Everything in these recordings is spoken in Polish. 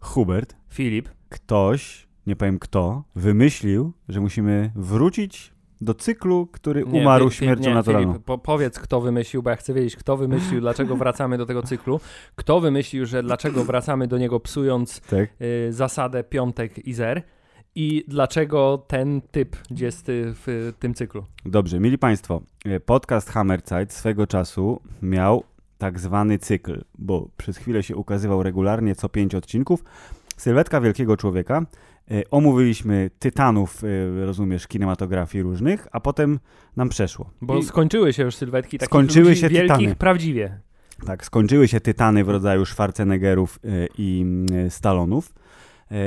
Hubert, Filip, ktoś, nie powiem kto, wymyślił, że musimy wrócić do cyklu, który Nie, umarł śmiercią nie, naturalną. Filip, po, powiedz, kto wymyślił, bo ja chcę wiedzieć, kto wymyślił, dlaczego wracamy do tego cyklu. Kto wymyślił, że dlaczego wracamy do niego psując Tak? y, zasadę piątek i zer. I dlaczego ten typ jest y, w tym cyklu? Dobrze, mili Państwo, e, podcast Hammerzeit swego czasu miał tak zwany cykl, bo przez chwilę się ukazywał regularnie co pięć odcinków. Sylwetka wielkiego człowieka. E, Omówiliśmy tytanów, e, rozumiesz, kinematografii różnych, a potem nam przeszło. Bo I, skończyły się już sylwetki takich Skończyły się wielkich tytany. prawdziwie. tak, skończyły się tytany w rodzaju Schwarzeneggerów i Stallonów. E,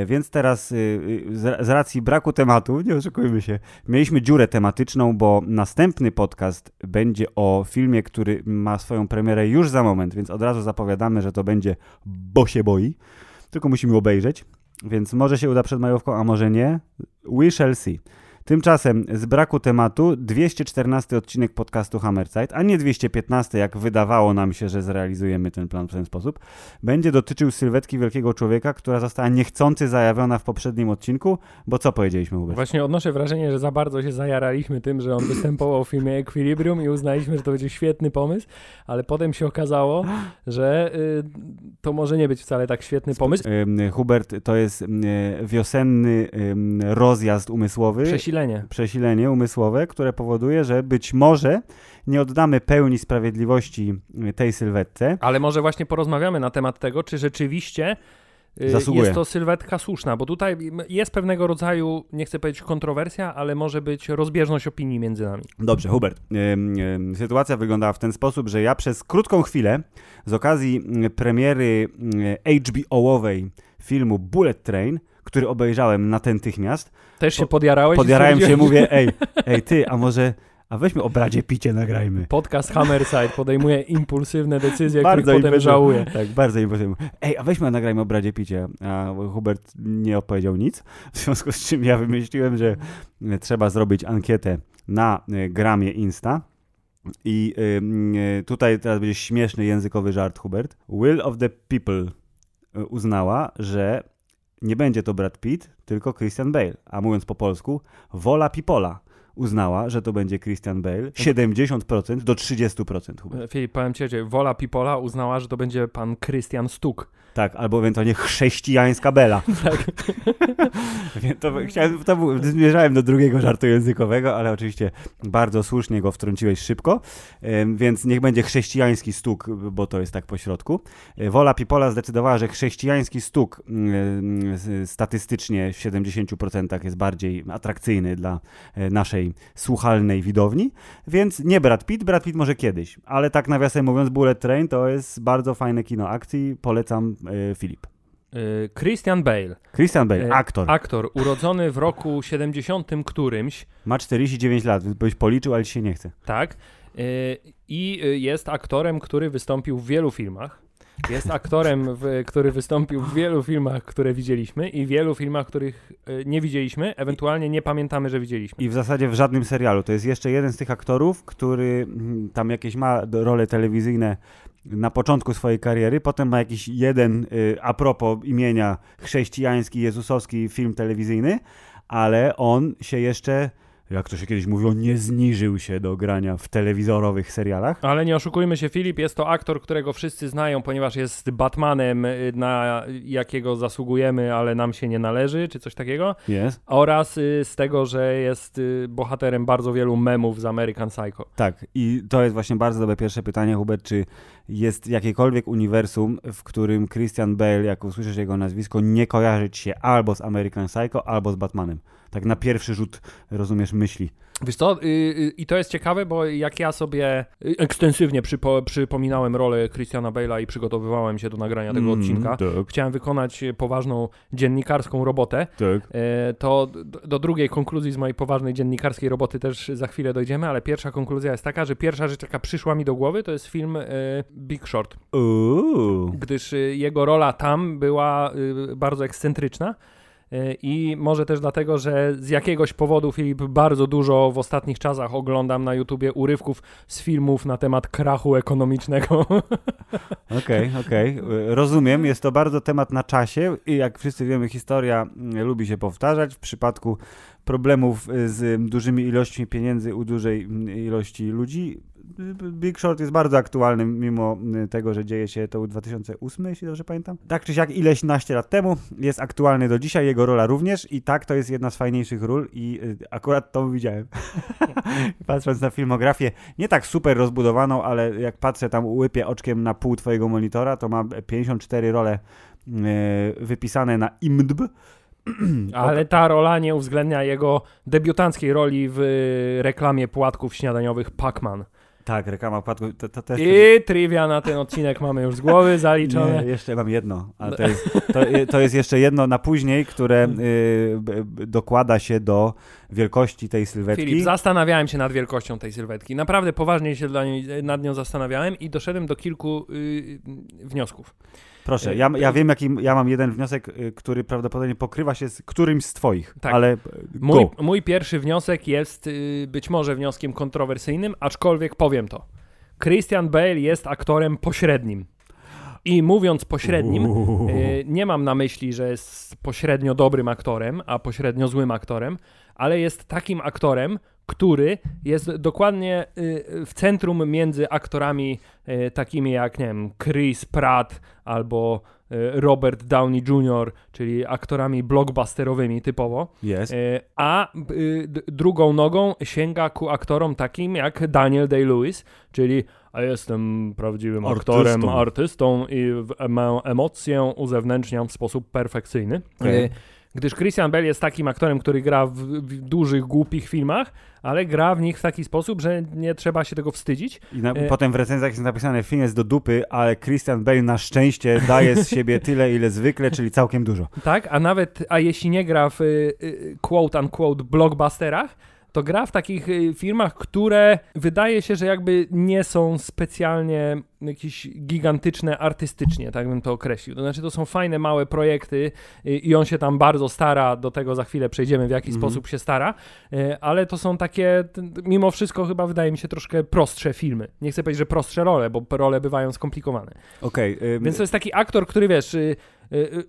Więc teraz e, e, z z racji braku tematu, nie oszukujmy się, mieliśmy dziurę tematyczną, bo następny podcast będzie o filmie, który ma swoją premierę już za moment, więc od razu zapowiadamy, że to będzie Bo się boi. Tylko musimy obejrzeć, więc może się uda przed majówką, a może nie. We shall see. Tymczasem z braku tematu 214 odcinek podcastu Hammerzeit, a nie 215, jak wydawało nam się, że zrealizujemy ten plan w ten sposób, będzie dotyczył sylwetki wielkiego człowieka, która została niechcący zajawiona w poprzednim odcinku, bo co powiedzieliśmy, Hubert? Właśnie odnoszę wrażenie, że za bardzo się zajaraliśmy tym, że on występował w filmie Equilibrium i uznaliśmy, że to będzie świetny pomysł, ale potem się okazało, że y, to może nie być wcale tak świetny pomysł. Hubert, to jest wiosenny rozjazd umysłowy, Przesilenie. przesilenie umysłowe, które powoduje, że być może nie oddamy pełni sprawiedliwości y, tej sylwetce. Ale może właśnie porozmawiamy na temat tego, czy rzeczywiście y, Zasługuje. jest to sylwetka słuszna, bo tutaj jest pewnego rodzaju, nie chcę powiedzieć kontrowersja, ale może być rozbieżność opinii między nami. Dobrze, Hubert. Sytuacja wyglądała w ten sposób, że ja przez krótką chwilę z okazji premiery HBO-owej filmu Bullet Train, który obejrzałem natychmiast, Też się Po- podjarałeś? podjarałem się, mówię, ej, ej ty, a może, a weźmy o Bradzie Picie nagrajmy. Podcast Hammerside podejmuje impulsywne decyzje, Bardzo których potem żałuje. Tak, bardzo imponujące. Ej, a weźmy, a nagrajmy o Bradzie Picie. A Hubert nie opowiedział nic, w związku z czym ja wymyśliłem, że trzeba zrobić ankietę na e, gramie Insta. I e, tutaj teraz będzie śmieszny językowy żart, Hubert. Will of the People e, uznała, że nie będzie to Brad Pitt, tylko Christian Bale. A mówiąc po polsku, wola Pipola uznała, że to będzie Christian Bale. 70% do 30%, Hubert. Filip, powiem ci, że Wola Pipola uznała, że to będzie pan Christian Stuk. Tak, albo ewentualnie chrześcijańska Bela. Tak. To, chciałem, to był, zmierzałem do drugiego żartu językowego, ale oczywiście bardzo słusznie go wtrąciłeś szybko, więc niech będzie chrześcijański stuk, bo to jest tak po środku. E, Wola Pipola zdecydowała, że chrześcijański stuk mm, s- statystycznie w 70% jest bardziej atrakcyjny dla e, naszej słuchalnej widowni, więc nie Brad Pitt, Brad Pitt może kiedyś, ale tak nawiasem mówiąc Bullet Train to jest bardzo fajne kino akcji, polecam e, Filip. Y, Christian Bale, Christian Bale, E, aktor. aktor urodzony w roku 70 którymś, Ma 49 lat, byś policzył, ale ci się nie chce. tak? I jest aktorem, który wystąpił w wielu filmach. Jest aktorem, w, który wystąpił w wielu filmach, które widzieliśmy i wielu filmach, których y, nie widzieliśmy, ewentualnie nie pamiętamy, że widzieliśmy. I w zasadzie w żadnym serialu. To jest jeszcze jeden z tych aktorów, który mm, tam jakieś ma role telewizyjne na początku swojej kariery, potem ma jakiś jeden, y, a propos imienia, chrześcijański, jezusowski film telewizyjny, ale on się jeszcze, jak to się kiedyś mówiło, nie zniżył się do grania w telewizorowych serialach. Ale nie oszukujmy się, Filip jest to aktor, którego wszyscy znają, ponieważ jest Batmanem, y, na jakiego zasługujemy, ale nam się nie należy, czy coś takiego. Jest. Oraz y, z tego, że jest y, bohaterem bardzo wielu memów z American Psycho. Tak, i to jest właśnie bardzo dobre pierwsze pytanie, Hubert, czy jest jakiekolwiek uniwersum, w którym Christian Bale, jak usłyszysz jego nazwisko, nie kojarzy ci się albo z American Psycho, albo z Batmanem. Tak na pierwszy rzut, rozumiesz, myśli. Wiesz co, y, y, i to jest ciekawe, bo jak ja sobie ekstensywnie przypo, przypominałem rolę Christiana Bale'a i przygotowywałem się do nagrania tego Mm, odcinka, Tak, chciałem wykonać poważną dziennikarską robotę, tak. E, to do drugiej konkluzji z mojej poważnej dziennikarskiej roboty też za chwilę dojdziemy, ale pierwsza konkluzja jest taka, że pierwsza rzecz, jaka przyszła mi do głowy, to jest film e, Big Short, Uuu. gdyż e, jego rola tam była bardzo ekscentryczna. Y, i może też dlatego, że z jakiegoś powodu Filip bardzo dużo w ostatnich czasach oglądam na YouTubie urywków z filmów na temat krachu ekonomicznego. Okej, okay, okej. Okay. Rozumiem, jest to bardzo temat na czasie i jak wszyscy wiemy, historia mm, lubi się powtarzać. W przypadku problemów z dużymi ilościami pieniędzy u dużej mm, ilości ludzi Big Short jest bardzo aktualny, mimo y, tego, że dzieje się to w 2008, jeśli dobrze pamiętam. Tak czy siak, ileś naście lat temu, jest aktualny do dzisiaj, jego rola również i tak, to jest jedna z fajniejszych ról i y, akurat to widziałem. Patrząc na filmografię, nie tak super rozbudowaną, ale jak patrzę tam, łypię oczkiem na pół twojego monitora, to ma 54 role y, wypisane na IMDb. Ale ta rola nie uwzględnia jego debiutanckiej roli w reklamie płatków śniadaniowych Pac-Man. Tak, reklama padła. To, to też... I trivia na ten odcinek mamy już z głowy zaliczone. Nie, jeszcze mam jedno, ale to jest, to, to jest jeszcze jedno na później, które y, dokłada się do wielkości tej sylwetki. Filip, zastanawiałem się nad wielkością tej sylwetki. Naprawdę poważnie się nad nią zastanawiałem i doszedłem do kilku y, wniosków. Proszę, e, ja, ja wiem, jaki ja mam jeden wniosek, y, który prawdopodobnie pokrywa się z którymś z twoich, tak. ale mój, mój, pierwszy wniosek jest y, być może wnioskiem kontrowersyjnym, aczkolwiek powiem to. Christian Bale jest aktorem pośrednim. I mówiąc pośrednim, y, nie mam na myśli, że jest pośrednio dobrym aktorem, a pośrednio złym aktorem, ale jest takim aktorem, który jest dokładnie y, w centrum między aktorami y, takimi jak, nie wiem, Chris Pratt albo Robert Downey Jr., czyli aktorami blockbusterowymi typowo. Yes. A drugą nogą sięga ku aktorom takim jak Daniel Day-Lewis, czyli a jestem prawdziwym artystą. aktorem, artystą i emocję uzewnętrzniam w sposób perfekcyjny. Okay gdyż Christian Bale jest takim aktorem, który gra w, w, dużych, głupich filmach, ale gra w nich w taki sposób, że nie trzeba się tego wstydzić. I na, e... potem w recenzjach jest napisane, film jest do dupy, ale Christian Bale na szczęście daje z siebie tyle, ile zwykle, czyli całkiem dużo. Tak, a nawet, a jeśli nie gra w y, y, quote unquote blockbusterach, to gra w takich y, firmach, które wydaje się, że jakby nie są specjalnie jakieś gigantyczne artystycznie, tak bym to określił. To znaczy, to są fajne, małe projekty y, i on się tam bardzo stara, do tego za chwilę przejdziemy, w jaki mm -hmm. sposób się stara, y, ale to są takie, mimo wszystko chyba wydaje mi się troszkę prostsze filmy. Nie chcę powiedzieć, że prostsze role, bo role bywają skomplikowane. Okej. Okay, Więc to jest taki aktor, który wiesz,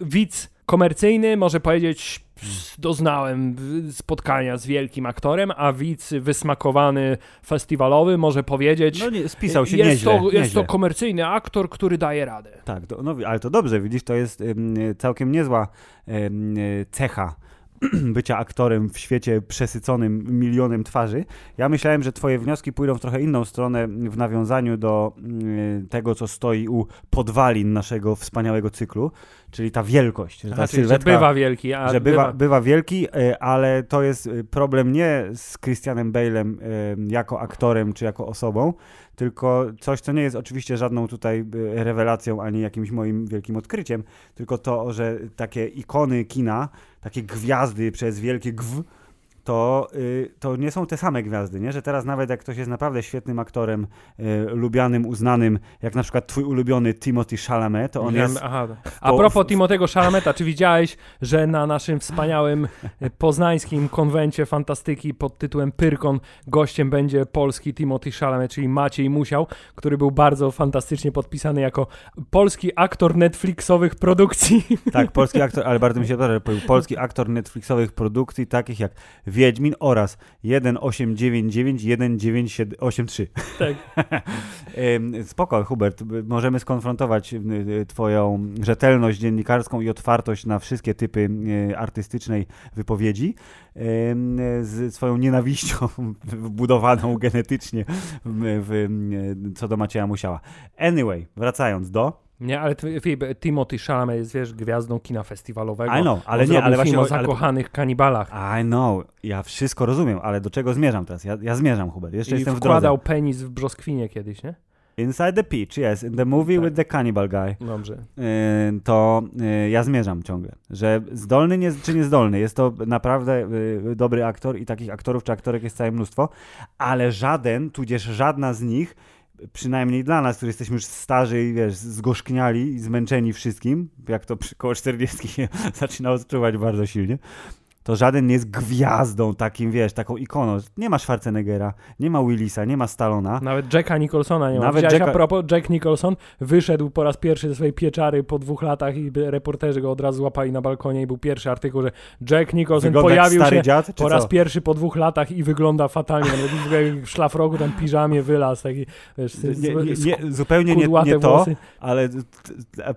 widz komercyjny może powiedzieć doznałem spotkania z wielkim aktorem, a widz wysmakowany festiwalowy może powiedzieć no nie, spisał się jest nieźle, to, nieźle. Jest to komercyjny aktor, który daje radę. Tak, to, no, ale to dobrze, widzisz, to jest całkiem niezła cecha bycia aktorem w świecie przesyconym milionem twarzy. Ja myślałem, że twoje wnioski pójdą w trochę inną stronę w nawiązaniu do tego, co stoi u podwalin naszego wspaniałego cyklu, czyli ta wielkość. Że, ta Aha, sylwetka, że bywa wielki. A że bywa, bywa. bywa wielki, e, ale to jest e, problem nie z Christianem Bale'em e, jako aktorem czy jako osobą, tylko coś, co nie jest oczywiście żadną tutaj rewelacją ani jakimś moim wielkim odkryciem, tylko to, że takie ikony kina, takie gwiazdy przez wielkie gw, to, y, to nie są te same gwiazdy, nie? że teraz nawet jak ktoś jest naprawdę świetnym aktorem, y, lubianym, uznanym, jak na przykład twój ulubiony Timothy Chalamet, to on jest... Aha. A po, propos Timothy'ego Chalameta, czy widziałeś, że na naszym wspaniałym y, poznańskim konwencie fantastyki pod tytułem Pyrkon gościem będzie polski Timothy Chalamet, czyli Maciej Musiał, który był bardzo fantastycznie podpisany jako polski aktor Netflixowych produkcji. Tak, polski aktor, ale bardzo mi się podoba, że polski aktor Netflixowych produkcji, takich jak Wiedźmin oraz 1899 1983. Tak. Spoko, Hubert, możemy skonfrontować twoją rzetelność dziennikarską i otwartość na wszystkie typy y, artystycznej wypowiedzi z swoją nienawiścią wbudowaną genetycznie w, co do Macieja Musiała. Anyway, wracając do nie, ale Timothy Chalamet jest, wiesz, gwiazdą kina festiwalowego. I know, ale nie, ale właśnie... o zakochanych ale... kanibalach. I know, ja wszystko rozumiem, ale do czego zmierzam teraz? Ja, ja zmierzam, Hubert, jeszcze I jestem w drodze. wkładał penis w brzoskwinie kiedyś, nie? Inside the Peach, yes, in the movie tak. with the cannibal guy. Dobrze. Y, to y, ja zmierzam ciągle, że zdolny nie, czy niezdolny, jest to naprawdę y, dobry aktor i takich aktorów czy aktorek jest całe mnóstwo, ale żaden, tudzież żadna z nich przynajmniej dla nas, którzy jesteśmy już starzy i wiesz, zgorzkniali i zmęczeni wszystkim, jak to przy koło 40 się zaczyna odczuwać bardzo silnie, to żaden nie jest gwiazdą takim, wiesz, taką ikoną. Nie ma Schwarzeneggera, nie ma Willisa, nie ma Stallona. Nawet Jacka Nicholsona nie ma. Nawet Jacka- a propos, Jack Nicholson wyszedł po raz pierwszy ze swojej pieczary po dwóch latach i reporterzy go od razu złapali na balkonie i był pierwszy artykuł, że Jack Nicholson Wygląda pojawił się dziad, po raz co? pierwszy po dwóch latach i wygląda fatalnie. W szlafroku tam piżamie wylazł, taki, wiesz, Nie, nie, nie, zupełnie nie, nie to, włosy. ale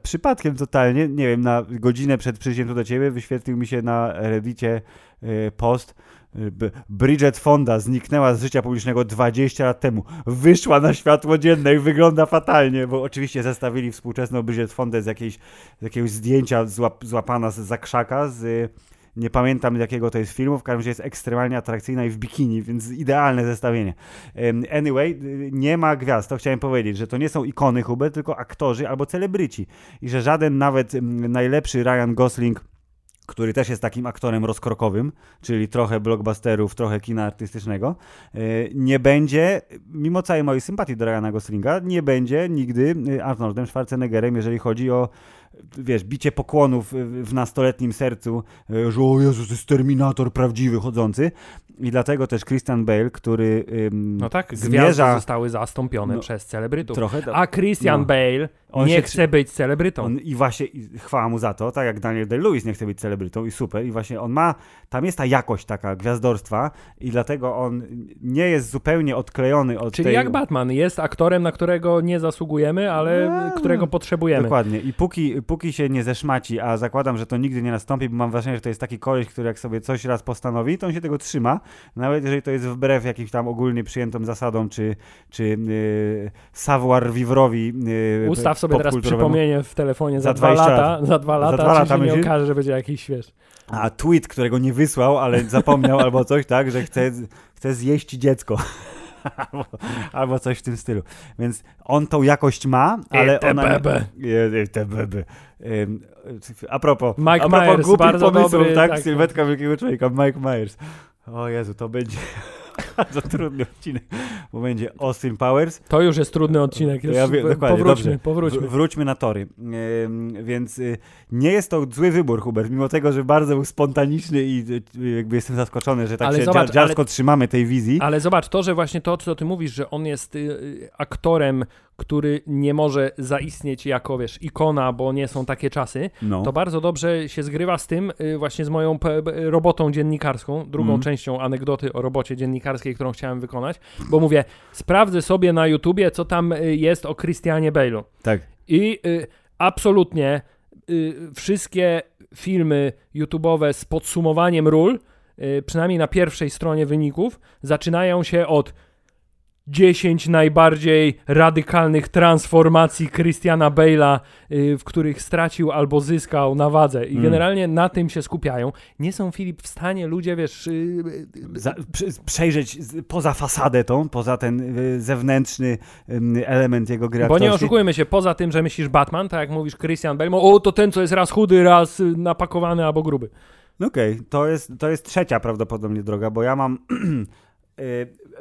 przypadkiem totalnie, nie wiem, na godzinę przed przyjściem tu do ciebie wyświetlił mi się na Reddicie post e, B- Bridget Fonda zniknęła z życia publicznego 20 lat temu. Wyszła na światło dzienne i wygląda fatalnie, bo oczywiście zestawili współczesną Bridget Fondę z, jakiejś, z jakiegoś zdjęcia złap, złapana z zakrzaka, z y, nie pamiętam jakiego to jest filmu, w każdym razie jest ekstremalnie atrakcyjna i w bikini, więc idealne zestawienie. Anyway, y, nie ma gwiazd, to chciałem powiedzieć, że to nie są ikony Hubert, tylko aktorzy albo celebryci i że żaden nawet mm, najlepszy Ryan Gosling który też jest takim aktorem rozkrokowym, czyli trochę blockbusterów, trochę kina artystycznego, e, nie będzie, mimo całej mojej sympatii do Ryana Goslinga, nie będzie nigdy e, Arnoldem Schwarzeneggerem, jeżeli chodzi o wiesz, bicie pokłonów w nastoletnim sercu, e, że o Jezus, jest Terminator prawdziwy, chodzący. I dlatego też Christian Bale, który ym, No tak, gwiazdy zmierza zostały zastąpione No, przez celebrytów. trochę... A Christian no. Bale On nie chce być celebrytą. On, I właśnie i chwała mu za to, tak jak Daniel Day-Lewis nie chce być celebrytą i super. I właśnie on ma, tam jest ta jakość taka gwiazdorstwa i dlatego on nie jest zupełnie odklejony od Czyli tej... jak Batman, jest aktorem, na którego nie zasługujemy, ale No, którego potrzebujemy. Dokładnie. I póki, póki się nie zeszmaci, a zakładam, że to nigdy nie nastąpi, bo mam wrażenie, że to jest taki koleś, który jak sobie coś raz postanowi, to on się tego trzyma, nawet jeżeli to jest wbrew jakimś tam ogólnie przyjętym zasadom, czy, czy yy, savoir vivrowi yy, Ustaw sobie teraz przypomnienie w telefonie za, Za dwa 20 lata, za dwa lata, dwa czy lata się nie okaże, że będzie jakiś, wiesz... A tweet, którego nie wysłał, ale zapomniał albo coś, tak, że chce, chce zjeść dziecko. albo, albo coś w tym stylu. Więc on tą jakość ma, ale te ona... bebe. Te bebe. A propos, Mike a propos Myers, głupich pomysłów, dobry, tak? tak. Sylwetka wielkiego człowieka, Mike Myers. O Jezu, to będzie bardzo trudny odcinek, bo będzie Austin Powers. To już jest trudny odcinek. Już ja wie- dokładnie, powróćmy, dobrze. powróćmy. W, wróćmy na tory. Więc y, nie jest to zły wybór, Hubert, mimo tego, że bardzo był spontaniczny i y, jakby jestem zaskoczony, że tak Ale się zobacz, dzia- dziarsko trzymamy tej wizji. Ale zobacz, to, że właśnie to, co ty mówisz, że on jest y, y, aktorem, który nie może zaistnieć jako, wiesz, ikona, bo nie są takie czasy, No. to bardzo dobrze się zgrywa z tym, y, właśnie z moją robotą dziennikarską, drugą Mm. częścią anegdoty o robocie dziennikarskiej, którą chciałem wykonać, bo mówię, sprawdzę sobie na YouTubie, co tam y, jest o Christianie Bale'u. Tak. I y, absolutnie y, wszystkie filmy YouTube'owe z podsumowaniem ról, y, przynajmniej na pierwszej stronie wyników, zaczynają się od 10 najbardziej radykalnych transformacji Christiana Bale'a, y, w których stracił albo zyskał na wadze. I Mm. generalnie na tym się skupiają. Nie są, Filip, w stanie ludzie, wiesz... y, y, Za, prze- przejrzeć poza fasadę tą, poza ten zewnętrzny element jego gry Bo nie oszukujmy się, poza tym, że myślisz Batman, tak jak mówisz Christian Bale, o to ten, co jest raz chudy, raz napakowany albo gruby. No Okej, to, jest, to jest trzecia prawdopodobnie droga, bo ja mam.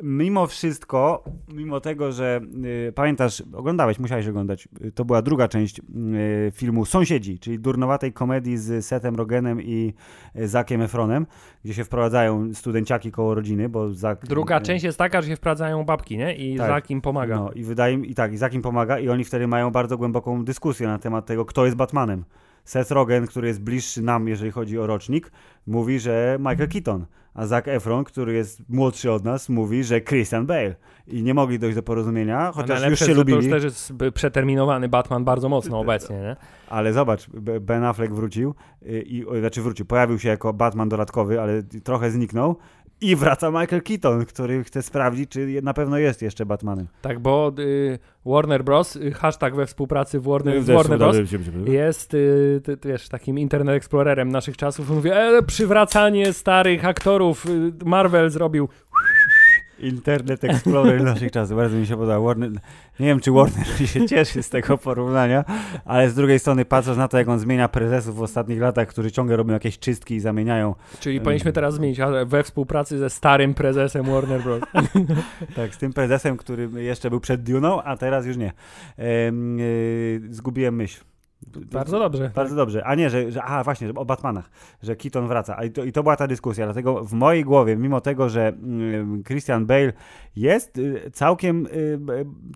mimo wszystko, mimo tego, że y, pamiętasz, oglądałeś, musiałeś oglądać, y, to była druga część y, filmu Sąsiedzi, czyli durnowatej komedii z Sethem Rogenem i y, Zakiem Efronem, gdzie się wprowadzają studenciaki koło rodziny, bo Zak... Druga y, część jest taka, że się wprowadzają babki, nie? I Tak. Zak im pomaga. No i wydaje mi, i tak, i Zak im pomaga i oni wtedy mają bardzo głęboką dyskusję na temat tego, kto jest Batmanem. Seth Rogen, który jest bliższy nam, jeżeli chodzi o rocznik, mówi, że Michael Keaton, a Zac Efron, który jest młodszy od nas, mówi, że Christian Bale. I nie mogli dojść do porozumienia, chociaż już się że To już lubili. też jest przeterminowany Batman bardzo mocno obecnie, nie? Ale zobacz, Ben Affleck wrócił, y, i, znaczy wrócił, pojawił się jako Batman dodatkowy, ale trochę zniknął. I wraca Michael Keaton, który chce sprawdzić, czy na pewno jest jeszcze Batmanem. Tak, bo y, Warner Bros., y, hashtag we współpracy w Warner, z Warner Bros. jest, y, ty, ty wiesz, takim Internet Explorerem naszych czasów. Mówi, e, przywracanie starych aktorów. y, Marvel zrobił Internet Explorer naszych czasów. Bardzo mi się podoba. Warner, nie wiem, czy Warner się cieszy z tego porównania, ale z drugiej strony patrząc na to, jak on zmienia prezesów w ostatnich latach, którzy ciągle robią jakieś czystki i zamieniają. Czyli powinniśmy teraz zmienić ale we współpracy ze starym prezesem Warner Bros. tak, z tym prezesem, który jeszcze był przed Duną, a teraz już nie. Yy, zgubiłem myśl. Bardzo dobrze. Bardzo dobrze. A nie, że, że a właśnie, że o Batmanach, że Keaton wraca. I to, I to była ta dyskusja. Dlatego w mojej głowie, mimo tego, że mm, Christian Bale jest y, całkiem, y,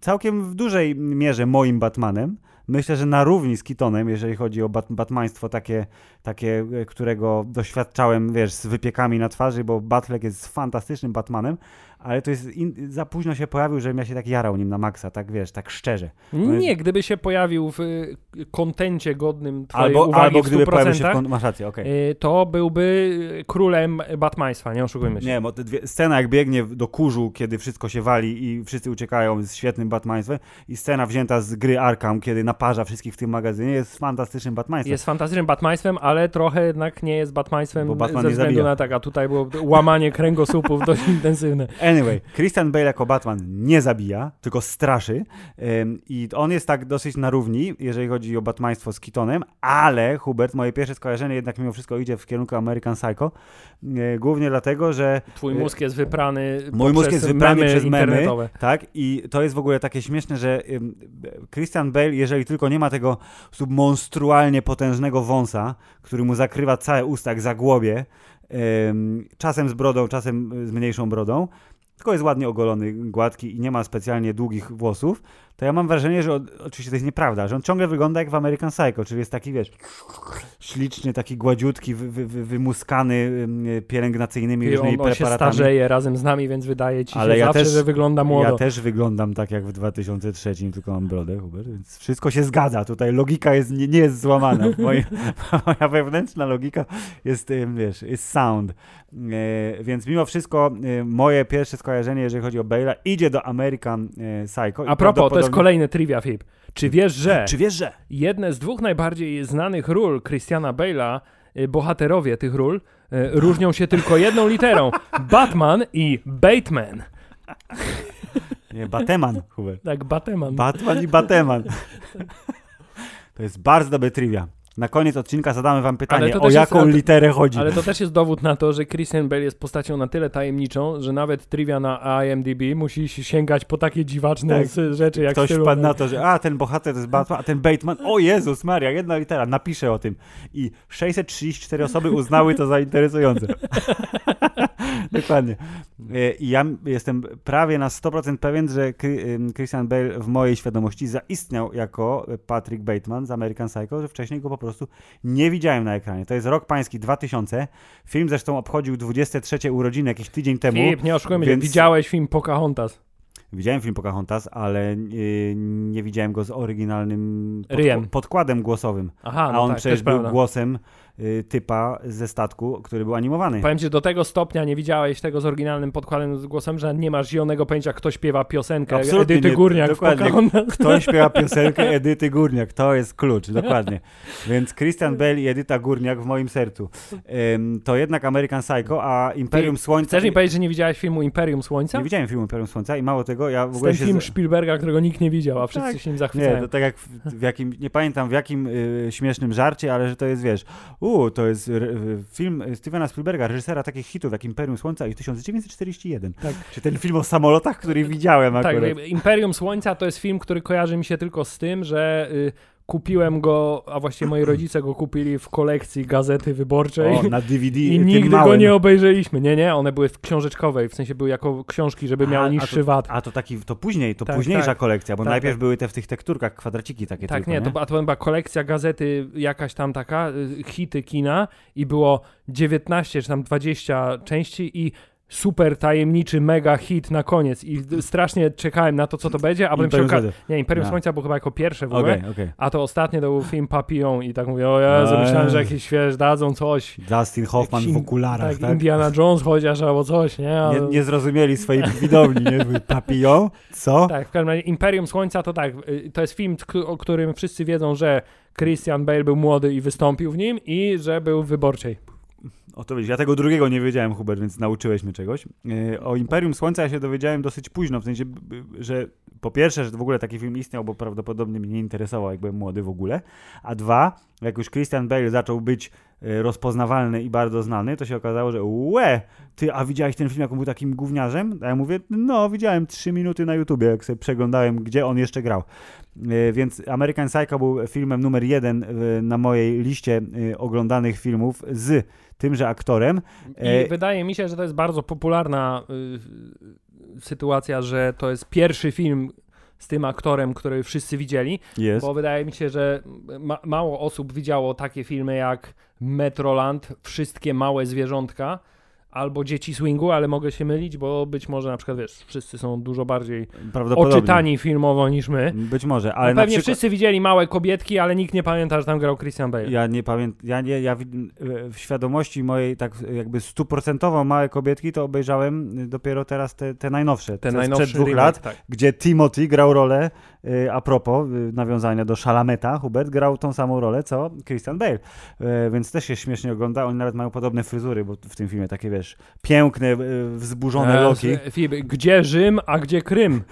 całkiem w dużej mierze moim Batmanem, myślę, że na równi z Keatonem, jeżeli chodzi o bat batmaństwo takie, takie, y, którego doświadczałem, wiesz, z wypiekami na twarzy, bo Batfleck jest fantastycznym Batmanem, ale to jest za późno się pojawił, żebym ja się tak jarał nim na maksa, tak wiesz, tak szczerze. Nie, jest... gdyby się pojawił w y, kontencie godnym twojej albo, uwagi albo w gdyby pojawił się w masz rację, okay. to byłby królem Batmaństwa, nie oszukujmy się. Nie, bo dwie, scena jak biegnie do kurzu, kiedy wszystko się wali i wszyscy uciekają z świetnym Batmaństwem i scena wzięta z gry Arkham, kiedy naparza wszystkich w tym magazynie, jest fantastycznym Batmaństwem. Jest fantastycznym Batmaństwem, ale trochę jednak nie jest Batmaństwem bo Batman ze względu na tak, a tutaj było łamanie kręgosłupów dość intensywne. Anyway, Christian Bale jako Batman nie zabija, tylko straszy. I on jest tak dosyć na równi, jeżeli chodzi o batmaństwo z Keatonem, ale Hubert, moje pierwsze skojarzenie jednak mimo wszystko idzie w kierunku American Psycho, e, głównie dlatego, że... Twój mózg jest wyprany Mój mózg jest wyprany przez memy, tak, i to jest w ogóle takie śmieszne, że Christian Bale, jeżeli tylko nie ma tego monstrualnie potężnego wąsa, który mu zakrywa całe usta jak zagłobie, czasem z brodą, czasem z mniejszą brodą, tylko jest ładnie ogolony, gładki i nie ma specjalnie długich włosów, to ja mam wrażenie, że on, oczywiście to jest nieprawda, że on ciągle wygląda jak w American Psycho, czyli jest taki, wiesz, śliczny, taki gładziutki, wy, wy, wymuskany pielęgnacyjnymi I różnymi on, on się starzeje razem z nami, więc wydaje ci się Ale ja zawsze, też, że wygląda młodo. Ja też wyglądam tak jak w 2003, tylko mam brodę, Hubert, więc wszystko się zgadza. Tutaj logika jest, nie, nie jest złamana. Moja, moja wewnętrzna logika jest, wiesz, jest sound. E, więc mimo wszystko e, moje pierwsze skojarzenie, jeżeli chodzi o Bale'a, idzie do American e, Psycho. A propos, to jest kolejny trivia Fib. Czy wiesz, że... Czy wiesz, że... Jedne z dwóch najbardziej znanych ról Christiana Bale'a, bohaterowie tych ról, różnią się tylko jedną literą. Batman i Bateman. Nie, Bateman, Hubert. Tak, Bateman. Batman i Bateman. To jest bardzo dobre trivia. Na koniec odcinka zadamy wam pytanie, o jaką jest, literę chodzi. Ale to też jest dowód na to, że Christian Bale jest postacią na tyle tajemniczą, że nawet trivia na IMDb musi sięgać po takie dziwaczne tak. rzeczy jak Ktoś wpadł na to, że a, ten bohater to jest Batman, a ten Bateman, o Jezus Maria, jedna litera, napiszę o tym. I 634 osoby uznały to za interesujące. Dokładnie. E, I ja jestem prawie na 100% pewien, że Christian Bale w mojej świadomości zaistniał jako Patrick Bateman z American Psycho, że wcześniej go po prostu nie widziałem na ekranie. To jest rok pański 2000. Film zresztą obchodził 23 urodziny jakiś tydzień temu. Filip, nie oszukujmy więc... widziałeś film Pocahontas. Widziałem film Pocahontas, ale nie, nie widziałem go z oryginalnym podk podkładem głosowym. Aha, no A on tak, przecież był prawda. głosem typa ze statku, który był animowany. Powiem ci, do tego stopnia nie widziałeś tego z oryginalnym podkładem z głosem, że nie masz zielonego pojęcia, kto śpiewa piosenkę Absolutnie Edyty nie, Górniak. Dokładnie. Kto śpiewa piosenkę Edyty Górniak, to jest klucz, dokładnie. Więc Christian Bell i Edyta Górniak w moim sercu. To jednak American Psycho, a Imperium Ty, Słońca... Chcesz mi powiedzieć, że nie widziałeś filmu Imperium Słońca? Nie widziałem filmu Imperium Słońca i mało tego, ja w ogóle ten film Spielberga, którego nikt nie widział, a wszyscy tak. się nim zachwycają. Nie, to tak jak w, w jakim, nie pamiętam w jakim y, śmiesznym żarcie, ale że to jest, wiesz, u, to jest film Stevena Spielberga, reżysera takich hitów jak Imperium Słońca i 1941. Tak. Czy ten film o samolotach, który widziałem tak, akurat. Tak, Imperium Słońca to jest film, który kojarzy mi się tylko z tym, że y, kupiłem go, a właściwie moi rodzice go kupili w kolekcji gazety wyborczej. O, na DVD. I nigdy małym. go nie obejrzeliśmy. Nie, nie, one były w książeczkowej, w sensie były jako książki, żeby miały a, niższy a to, VAT. A to taki, to później, to tak, późniejsza tak, kolekcja, bo tak, najpierw tak. były te w tych tekturkach kwadraciki takie Tak, tylko, nie, nie? To, a to była kolekcja gazety jakaś tam taka, y, hity kina i było 19 czy tam 20 części i super tajemniczy mega hit na koniec i strasznie czekałem na to, co to będzie, a potem się okazało... Nie, Imperium no. Słońca był chyba jako pierwsze w ogóle, okay, okay. a to ostatnie to był film Papillon i tak mówię, o Jezu, myślałem, że jakieś, wiesz, dadzą coś. Dustin Hoffman w okularach, tak? tak? Indiana Jones chociaż albo coś, nie? Ale... Nie, nie zrozumieli swojej widowni, nie? Papillon? Co? Tak, w każdym razie Imperium Słońca to tak, y, to jest film, o którym wszyscy wiedzą, że Christian Bale był młody i wystąpił w nim i że był w wyborczej. O to widzisz, ja tego drugiego nie wiedziałem, Hubert, więc nauczyłeś mnie czegoś. E, o Imperium Słońca ja się dowiedziałem dosyć późno, w sensie, że po pierwsze, że w ogóle taki film istniał, bo prawdopodobnie mnie nie interesował, jak byłem młody w ogóle, a dwa, jak już Christian Bale zaczął być e, rozpoznawalny i bardzo znany, to się okazało, że łe, ty, a widziałeś ten film, jak on był takim gówniarzem? A ja mówię, no, widziałem trzy minuty na YouTubie, jak sobie przeglądałem, gdzie on jeszcze grał. E, więc American Psycho był filmem numer jeden na mojej liście oglądanych filmów z tymże aktorem. I e, wydaje mi się, że to jest bardzo popularna y, sytuacja, że to jest pierwszy film z tym aktorem, który wszyscy widzieli, yes. bo wydaje mi się, że ma mało osób widziało takie filmy jak Metroland, wszystkie małe zwierzątka, albo dzieci swingu, ale mogę się mylić, bo być może na przykład, wiesz, wszyscy są dużo bardziej oczytani filmowo niż my. Być może, ale no pewnie przykład... wszyscy widzieli małe kobietki, ale nikt nie pamięta, że tam grał Christian Bale. Ja nie pamiętam, ja, nie, ja w świadomości mojej tak jakby stuprocentowo małe kobietki to obejrzałem dopiero teraz te, te najnowsze, te najnowsze sprzed dwóch remake, lat, tak. gdzie Timothy grał rolę, y, a propos y, nawiązania do Szalameta, Hubert grał tą samą rolę, co Christian Bale, y, więc też się śmiesznie ogląda, oni nawet mają podobne fryzury, bo w tym filmie takie, wiesz, piękne, e, wzburzone e, loki. Gdzie Rzym, a gdzie Krym?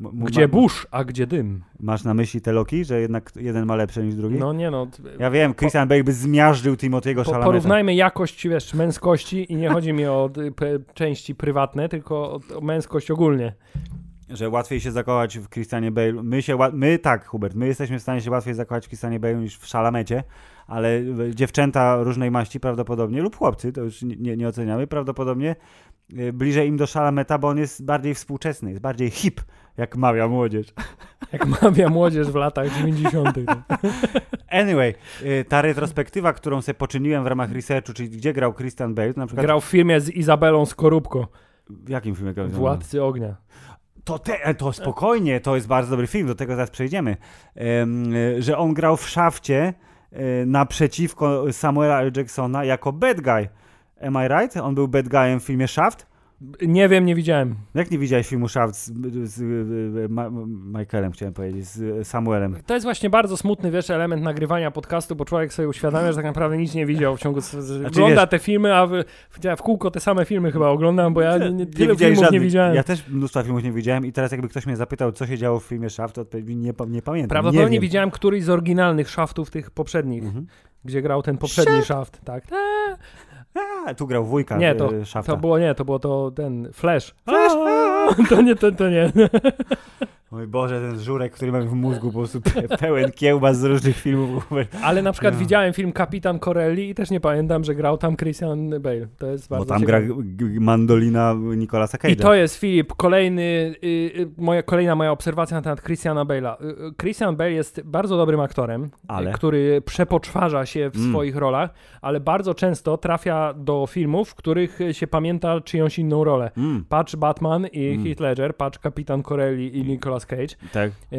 Gdzie burz, a gdzie dym? Masz na myśli te loki, że jednak jeden ma lepsze niż drugi? No nie no. Ja wiem, Christian Bale by zmiażdżył Timothy'ego Szalameta. Porównajmy jakość, wiesz, męskości i nie chodzi mi o części prywatne, tylko o, o męskość ogólnie że łatwiej się zakochać w Christianie Bale. My się, my tak, Hubert, my jesteśmy w stanie się łatwiej zakochać w Christianie Bale niż w Szalamecie, ale dziewczęta różnej maści prawdopodobnie, lub chłopcy, to już nie, nie oceniamy, prawdopodobnie y, bliżej im do Szalameta, bo on jest bardziej współczesny, jest bardziej hip, jak mawia młodzież. Jak mawia młodzież w latach 90. Anyway, y, ta retrospektywa, którą sobie poczyniłem w ramach researchu, czyli gdzie grał Christian Bale, na przykład... Grał w filmie z Izabelą Skorupko. W jakim filmie grał? Władcy Ognia. To, te, to spokojnie, to jest bardzo dobry film, do tego zaraz przejdziemy. Um, że on grał w szafcie naprzeciwko Samuela L. Jacksona jako bad guy. Am I right? On był bad guyem w filmie Shaft? Nie wiem, nie widziałem. Jak nie widziałeś filmu Shaft z, z, z Ma, Michaelem, chciałem powiedzieć, z Samuelem? To jest właśnie bardzo smutny, wiesz, element nagrywania podcastu, bo człowiek sobie uświadamia, że tak naprawdę nic nie widział w ciągu... Znaczy, ogląda wiesz, te filmy, a w, w, kółko te same filmy chyba oglądam, bo ja nie, nie, tyle filmów żadnych. nie widziałem. Ja też mnóstwo filmów nie widziałem i teraz jakby ktoś mnie zapytał, co się działo w filmie Shaft, to nie, nie pamiętam. Prawdopodobnie nie widziałem któryś z oryginalnych Shaftów tych poprzednich. Mhm gdzie grał ten poprzedni Shaft, tak. Eee, a, tu grał wujka Nie, to, y, to było nie, to było to ten Flash. Flash! To nie, to, to nie. Oj Boże, ten żurek, który mam w mózgu, po prostu pełen kiełbas z różnych filmów. Ale na przykład no. widziałem film Kapitan Corelli i też nie pamiętam, że grał tam Christian Bale. To jest bardzo Bo tam ciekawe. gra mandolina Nicolasa Cage'a. I to jest, Filip, kolejny, y, y, moja, kolejna moja obserwacja na temat Christiana Bale'a. Y, y Christian Bale jest bardzo dobrym aktorem, ale? który przepoczwarza się w mm. swoich rolach, ale bardzo często trafia do filmów, w których się pamięta czyjąś inną rolę. Mm. Patrz Batman i mm. Heath Ledger, patrz Kapitan Corelli i Nicolas Cage. Tak. E,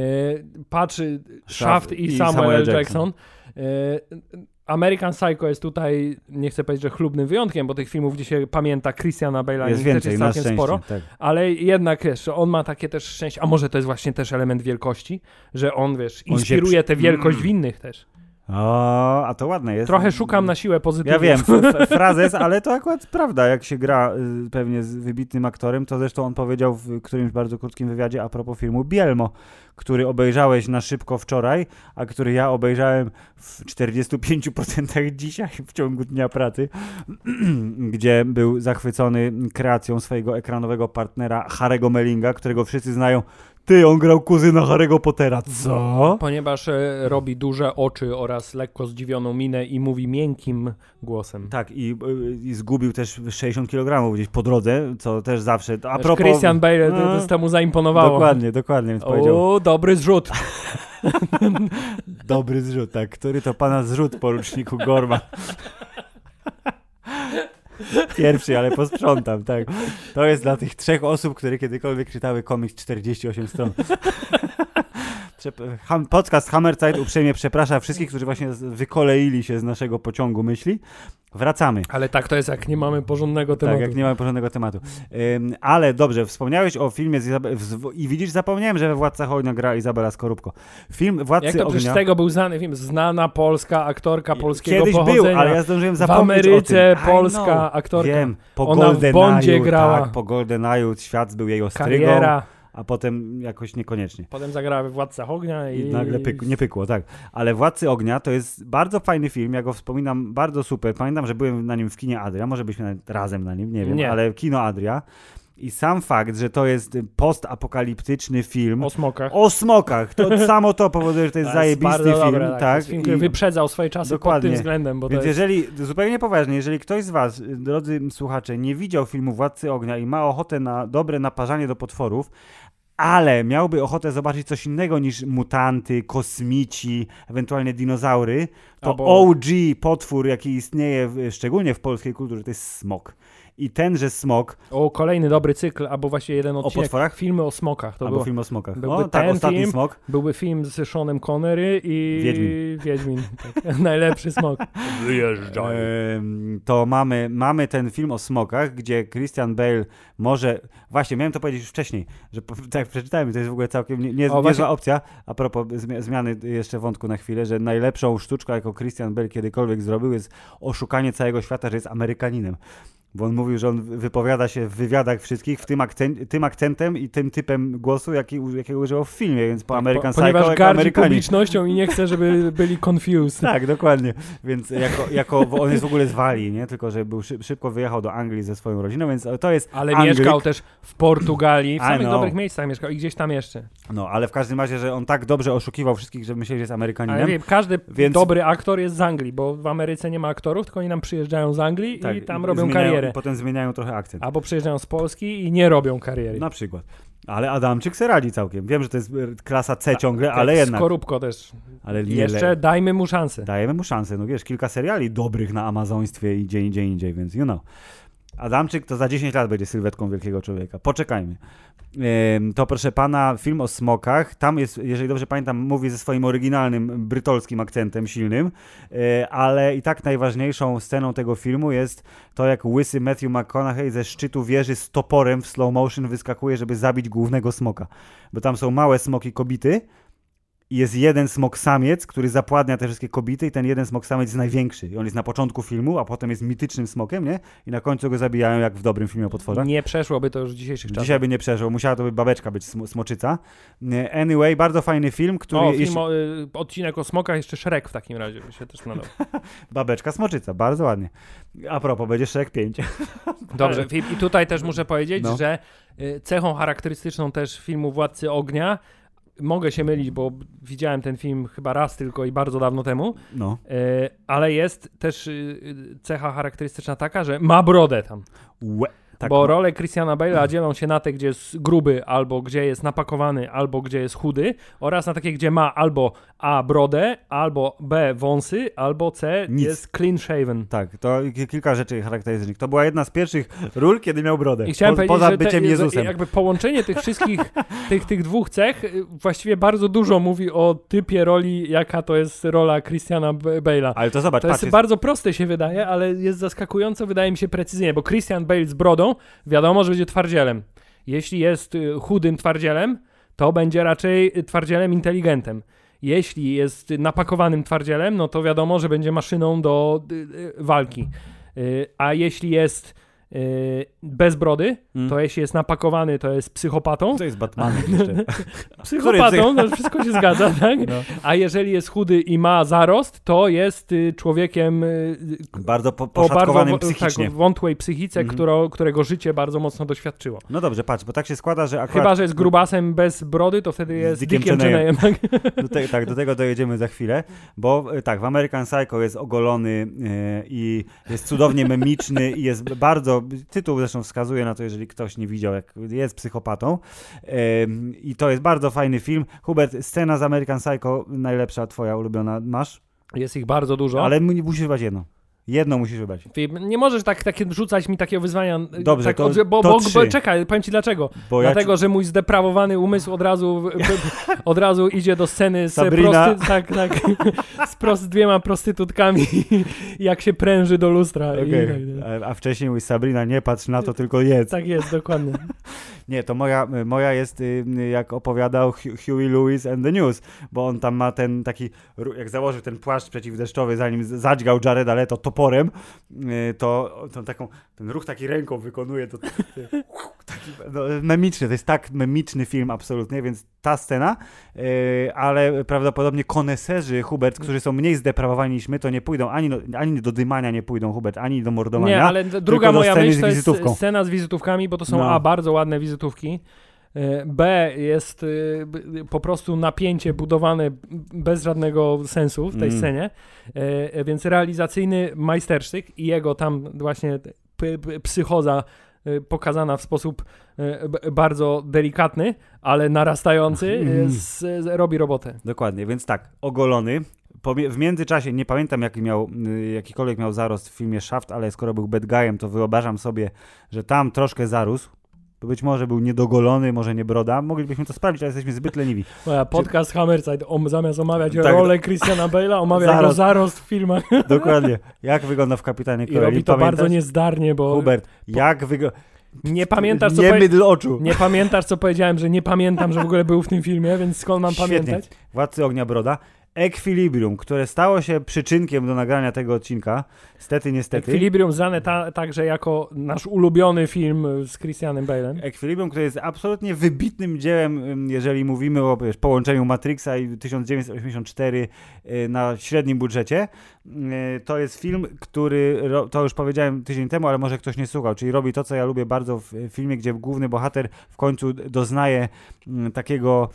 patrzy Shaft i, i Samuel, Samuel Jackson. Jackson. E, American Psycho jest tutaj, nie chcę powiedzieć, że chlubnym wyjątkiem, bo tych filmów, gdzie się pamięta Christiana Bale'a, jest więcej, jest całkiem sporo, tak. ale jednak, wiesz, on ma takie też szczęście, a może to jest właśnie też element wielkości, że on, wiesz, inspiruje on tę wielkość w innych też. O, a to ładne jest. Trochę szukam na siłę pozytywnie. Ja wiem, frazes, ale to akurat prawda, jak się gra y, pewnie z wybitnym aktorem, to zresztą on powiedział w którymś bardzo krótkim wywiadzie a propos filmu Bielmo, który obejrzałeś na szybko wczoraj, a który ja obejrzałem w 45% dzisiaj w ciągu dnia pracy, gdzie był zachwycony kreacją swojego ekranowego partnera Harego Mellinga, którego wszyscy znają ty, on grał kuzyna Harry'ego Pottera. Co? Ponieważ e, robi duże oczy oraz lekko zdziwioną minę i mówi miękkim głosem. Tak, i, i zgubił też 60 kg gdzieś po drodze, co też zawsze... A propos... Christian Bale no, to temu zaimponowało. Dokładnie, dokładnie, więc powiedział. O, dobry zrzut. dobry zrzut, tak. Który to pana zrzut, poruczniku Gorma? Pierwszy, ale posprzątam, tak. To jest dla tych trzech osób, które kiedykolwiek czytały komiks 48 stron. Podcast Hammerzeit uprzejmie przeprasza wszystkich, którzy właśnie wykoleili się z naszego pociągu myśli. Wracamy. Ale tak to jest, jak nie mamy porządnego tematu. Tak, jak nie mamy porządnego tematu. Ym, ale dobrze, wspomniałeś o filmie z Izab- w- i widzisz, zapomniałem, że we Władcach Ognia gra Izabela Skorupko. Film Władcy Jak to Ognia... przecież tego był znany film? Znana polska aktorka polskiego Kiedyś pochodzenia. był, ale ja zdążyłem w zapomnieć Ameryce o tym. I polska know. aktorka. Wiem, po Ona w Golden Bondzie grała. Tak, po GoldenEye'u świat był jej ostrygą, Kariera. A potem jakoś niekoniecznie. Potem zagrała we Władcach Ognia i... I nagle pyk, nie pykło, tak. Ale Władcy Ognia to jest bardzo fajny film, ja go wspominam bardzo super. Pamiętam, że byłem na nim w kinie Adria, może byśmy nawet razem na nim, nie wiem, Nie. ale kino Adria. I sam fakt, że to jest postapokaliptyczny film O smokach. o smokach, to samo to powoduje, że to jest To jest zajebisty film. dobre, tak. Tak. film, który wyprzedzał swoje czasy pod Dokładnie. tym względem, bo Więc jest... jeżeli, zupełnie poważnie, jeżeli ktoś z was, drodzy słuchacze, nie widział filmu Władcy Ognia i ma ochotę na dobre naparzanie do potworów, ale miałby ochotę zobaczyć coś innego niż mutanty, kosmici, ewentualnie dinozaury, to Albo- OG potwór, jaki istnieje w, szczególnie w polskiej kulturze, to jest smok. I tenże smok, O, kolejny dobry cykl, albo właściwie jeden odcinek. potworach? Filmy o smokach. To albo było, film o smokach. byłby O, tak, ten ostatni film. smok. byłby film z Seanem Connery i... Wiedźmin. Wiedźmin. Tak. Najlepszy smok. Wyjeżdżaj. Em, to mamy, mamy ten film o smokach, gdzie Christian Bale może. Właśnie, miałem to powiedzieć już wcześniej, że po- tak jak przeczytałem, to jest w ogóle całkiem nie, nie, O, niezła właśnie- opcja. A propos zmi- zmiany jeszcze wątku na chwilę, że najlepszą sztuczką, jaką Christian Bale kiedykolwiek zrobił, jest oszukanie całego świata, że jest Amerykaninem. Bo on mówił, że on wypowiada się w wywiadach wszystkich w tym, akcen- tym akcentem i tym typem głosu, jaki, jakiego używał w filmie, więc po American Tak, Po, ponieważ Psycho gardzi publicznością i nie chce, żeby byli confused. Tak, dokładnie. Więc jako, jako on jest w ogóle z Walii, nie? Tylko, że był szyb, szybko wyjechał do Anglii ze swoją rodziną, więc to jest Ale Anglik. mieszkał też w Portugalii, w samych dobrych miejscach mieszkał i gdzieś tam jeszcze. No, ale w każdym razie, że on tak dobrze oszukiwał wszystkich, że myśleli, że jest Amerykaninem. Ale wiem, każdy Więc- dobry aktor jest z Anglii, bo w Ameryce nie ma aktorów, tylko oni nam przyjeżdżają z Anglii Tak, i tam robią zmieniają, karierę. I potem zmieniają trochę akcent. Albo przyjeżdżają z Polski i nie robią kariery. Na przykład. Ale Adamczyk se radzi całkiem. Wiem, że to jest e, klasa C ciągle, Tak, ale jednak. Skorupko też. Ale jeszcze dajmy mu szansę. Dajemy mu szansę. No wiesz, kilka seriali dobrych na Amazoństwie i gdzie indziej, indziej, więc you know. Adamczyk to za 10 lat będzie sylwetką wielkiego człowieka. Poczekajmy. To proszę pana, film o smokach. Tam jest, jeżeli dobrze pamiętam, mówi ze swoim oryginalnym brytolskim akcentem silnym, yy, ale i tak najważniejszą sceną tego filmu jest to, jak łysy Matthew McConaughey ze szczytu wieży z toporem w slow motion wyskakuje, żeby zabić głównego smoka. Bo tam są małe smoki kobity, jest jeden smok samiec, który zapładnia te wszystkie kobiety i ten jeden smok samiec jest największy. I on jest na początku filmu, a potem jest mitycznym smokiem, nie? I na końcu go zabijają jak w dobrym filmie o potworach. Nie przeszłoby to już w dzisiejszych czasach. Dzisiaj by nie przeżył, musiała to być babeczka być sm- smoczyca. Nie, Anyway, bardzo fajny film, który... O, film jeśli- o, y, odcinek o smokach, jeszcze Shrek w takim razie by się też nadał. Babeczka smoczyca, bardzo ładnie. A propos, będzie Shrek 5. Dobrze, i tutaj też muszę powiedzieć, No. że y, cechą charakterystyczną też filmu Władcy Ognia, mogę się mylić, bo widziałem ten film chyba raz tylko i bardzo dawno temu, No. y, ale jest też y, y, cecha charakterystyczna taka, że ma brodę tam. Łe. Tak, bo role Christiana Bale'a dzielą się na te, gdzie jest gruby, albo gdzie jest napakowany, albo gdzie jest chudy, oraz na takie, gdzie ma albo A brodę, albo B wąsy, albo C Nic. jest clean shaven. tak, to ki- kilka rzeczy charakterystycznych. To była jedna z pierwszych ról, kiedy miał brodę. I chciałem po, powiedzieć, poza że te, byciem że Jezusem. jakby połączenie tych wszystkich, tych, tych dwóch cech y, właściwie bardzo dużo mówi o typie roli, jaka to jest rola Christiana Bale'a. Ale to zobacz, To patrz, jest bardzo proste się wydaje, ale jest zaskakująco, wydaje mi się, precyzyjnie, bo Christian Bale z brodą, wiadomo, że będzie twardzielem. Jeśli jest y, chudym twardzielem, to będzie raczej y, twardzielem inteligentem. Jeśli jest napakowanym twardzielem, no to wiadomo, że będzie maszyną do y, walki. A jeśli jest bez brody, Mm. to jeśli jest napakowany, to jest psychopatą. To jest Batmanem jeszcze. Psychopatą, no, wszystko się zgadza, tak? No. A jeżeli jest chudy i ma zarost, to jest y, człowiekiem y, Bardzo po, o bardzo wo- psychicznie. tak, wątłej psychice, którą, którego życie bardzo mocno doświadczyło. No dobrze, patrz, bo tak się składa, że akurat... Chyba, że jest grubasem bez brody, to wtedy jest Dickiem Dickiem. Cheneyem. tak? Do te, tak, do tego dojedziemy za chwilę, bo tak, w American Psycho jest ogolony e, i jest cudownie memiczny i jest bardzo, tytuł zresztą wskazuje na to, jeżeli ktoś nie widział, jak jest psychopatą i to jest bardzo fajny film. Hubert, scena z American Psycho najlepsza twoja ulubiona masz, Jest ich bardzo dużo. ale mu- musisz wybrać jedno. Jedną musisz wybrać. Ty nie możesz tak, takie rzucać mi takie wyzwania. Dobrze, tak, to- od- bo, to bo, trzy. bo czekaj, powiem ci dlaczego. Bo ja Dlatego, że mój zdeprawowany umysł od razu, od razu idzie do sceny z, prosty, tak, tak, z, prost, z dwiema prostytutkami, jak się pręży do lustra. I, Okej. tak, A, wcześniej mówi Sabrina, nie patrz na to, tylko jedz. tak jest, dokładnie. Nie, to moja, moja jest, jak opowiadał Hu- Huey Lewis and the News, bo on tam ma ten taki, jak założył ten płaszcz przeciwdeszczowy, zanim zadźgał Jareda Leto toporem, y, to, to taką, ten ruch taki ręką wykonuje, to taki no, memiczny, to jest tak memiczny film absolutnie, więc ta scena, y, ale prawdopodobnie koneserzy Hubert, którzy są mniej zdeprawowani niż my, to nie pójdą, ani, do- ani do dymania nie pójdą Hubert, ani do mordowania. Nie, ale druga moja myśl to jest scena z wizytówkami, bo to są No. A, bardzo ładne wizytówki. E, B jest e, po prostu napięcie budowane bez żadnego sensu w tej Mm. scenie, e, więc realizacyjny majstersztyk i jego tam właśnie psychoza pokazana w sposób bardzo delikatny, ale narastający, Mm. z, robi robotę. Dokładnie, więc tak, ogolony. W międzyczasie, nie pamiętam jaki miał, y, jakikolwiek miał zarost w filmie Shaft, ale skoro był bad guyem, to wyobrażam sobie, że tam troszkę zarósł. Być może był niedogolony, może nie broda. Moglibyśmy to sprawdzić, ale jesteśmy zbyt leniwi. Podcast Hammerside, om, zamiast omawiać Tak. rolę Christiana Bale'a, omawia jego Zarost. zarost w filmach. Dokładnie. Jak wygląda w Kapitanie I Corelli? robi to Pamiętasz? bardzo niezdarnie, bo Hubert, jak wygląda... nie pamiętasz, co Nie powie... mydl oczu. nie pamiętasz, co powiedziałem, że nie pamiętam, że w ogóle był w tym filmie, więc skąd mam Świetnie. pamiętać? Władcy Ognia Broda. Equilibrium, które stało się przyczynkiem do nagrania tego odcinka. Stety, niestety. Equilibrium znane ta, także jako nasz ulubiony film z Christianem Bale'em. Equilibrium, które jest absolutnie wybitnym dziełem, jeżeli mówimy o wiesz, połączeniu Matrixa i 1984 y, na średnim budżecie. Y, To jest film, który, to już powiedziałem tydzień temu, ale może ktoś nie słuchał, czyli robi to, co ja lubię bardzo w y, filmie, gdzie główny bohater w końcu doznaje mm, takiego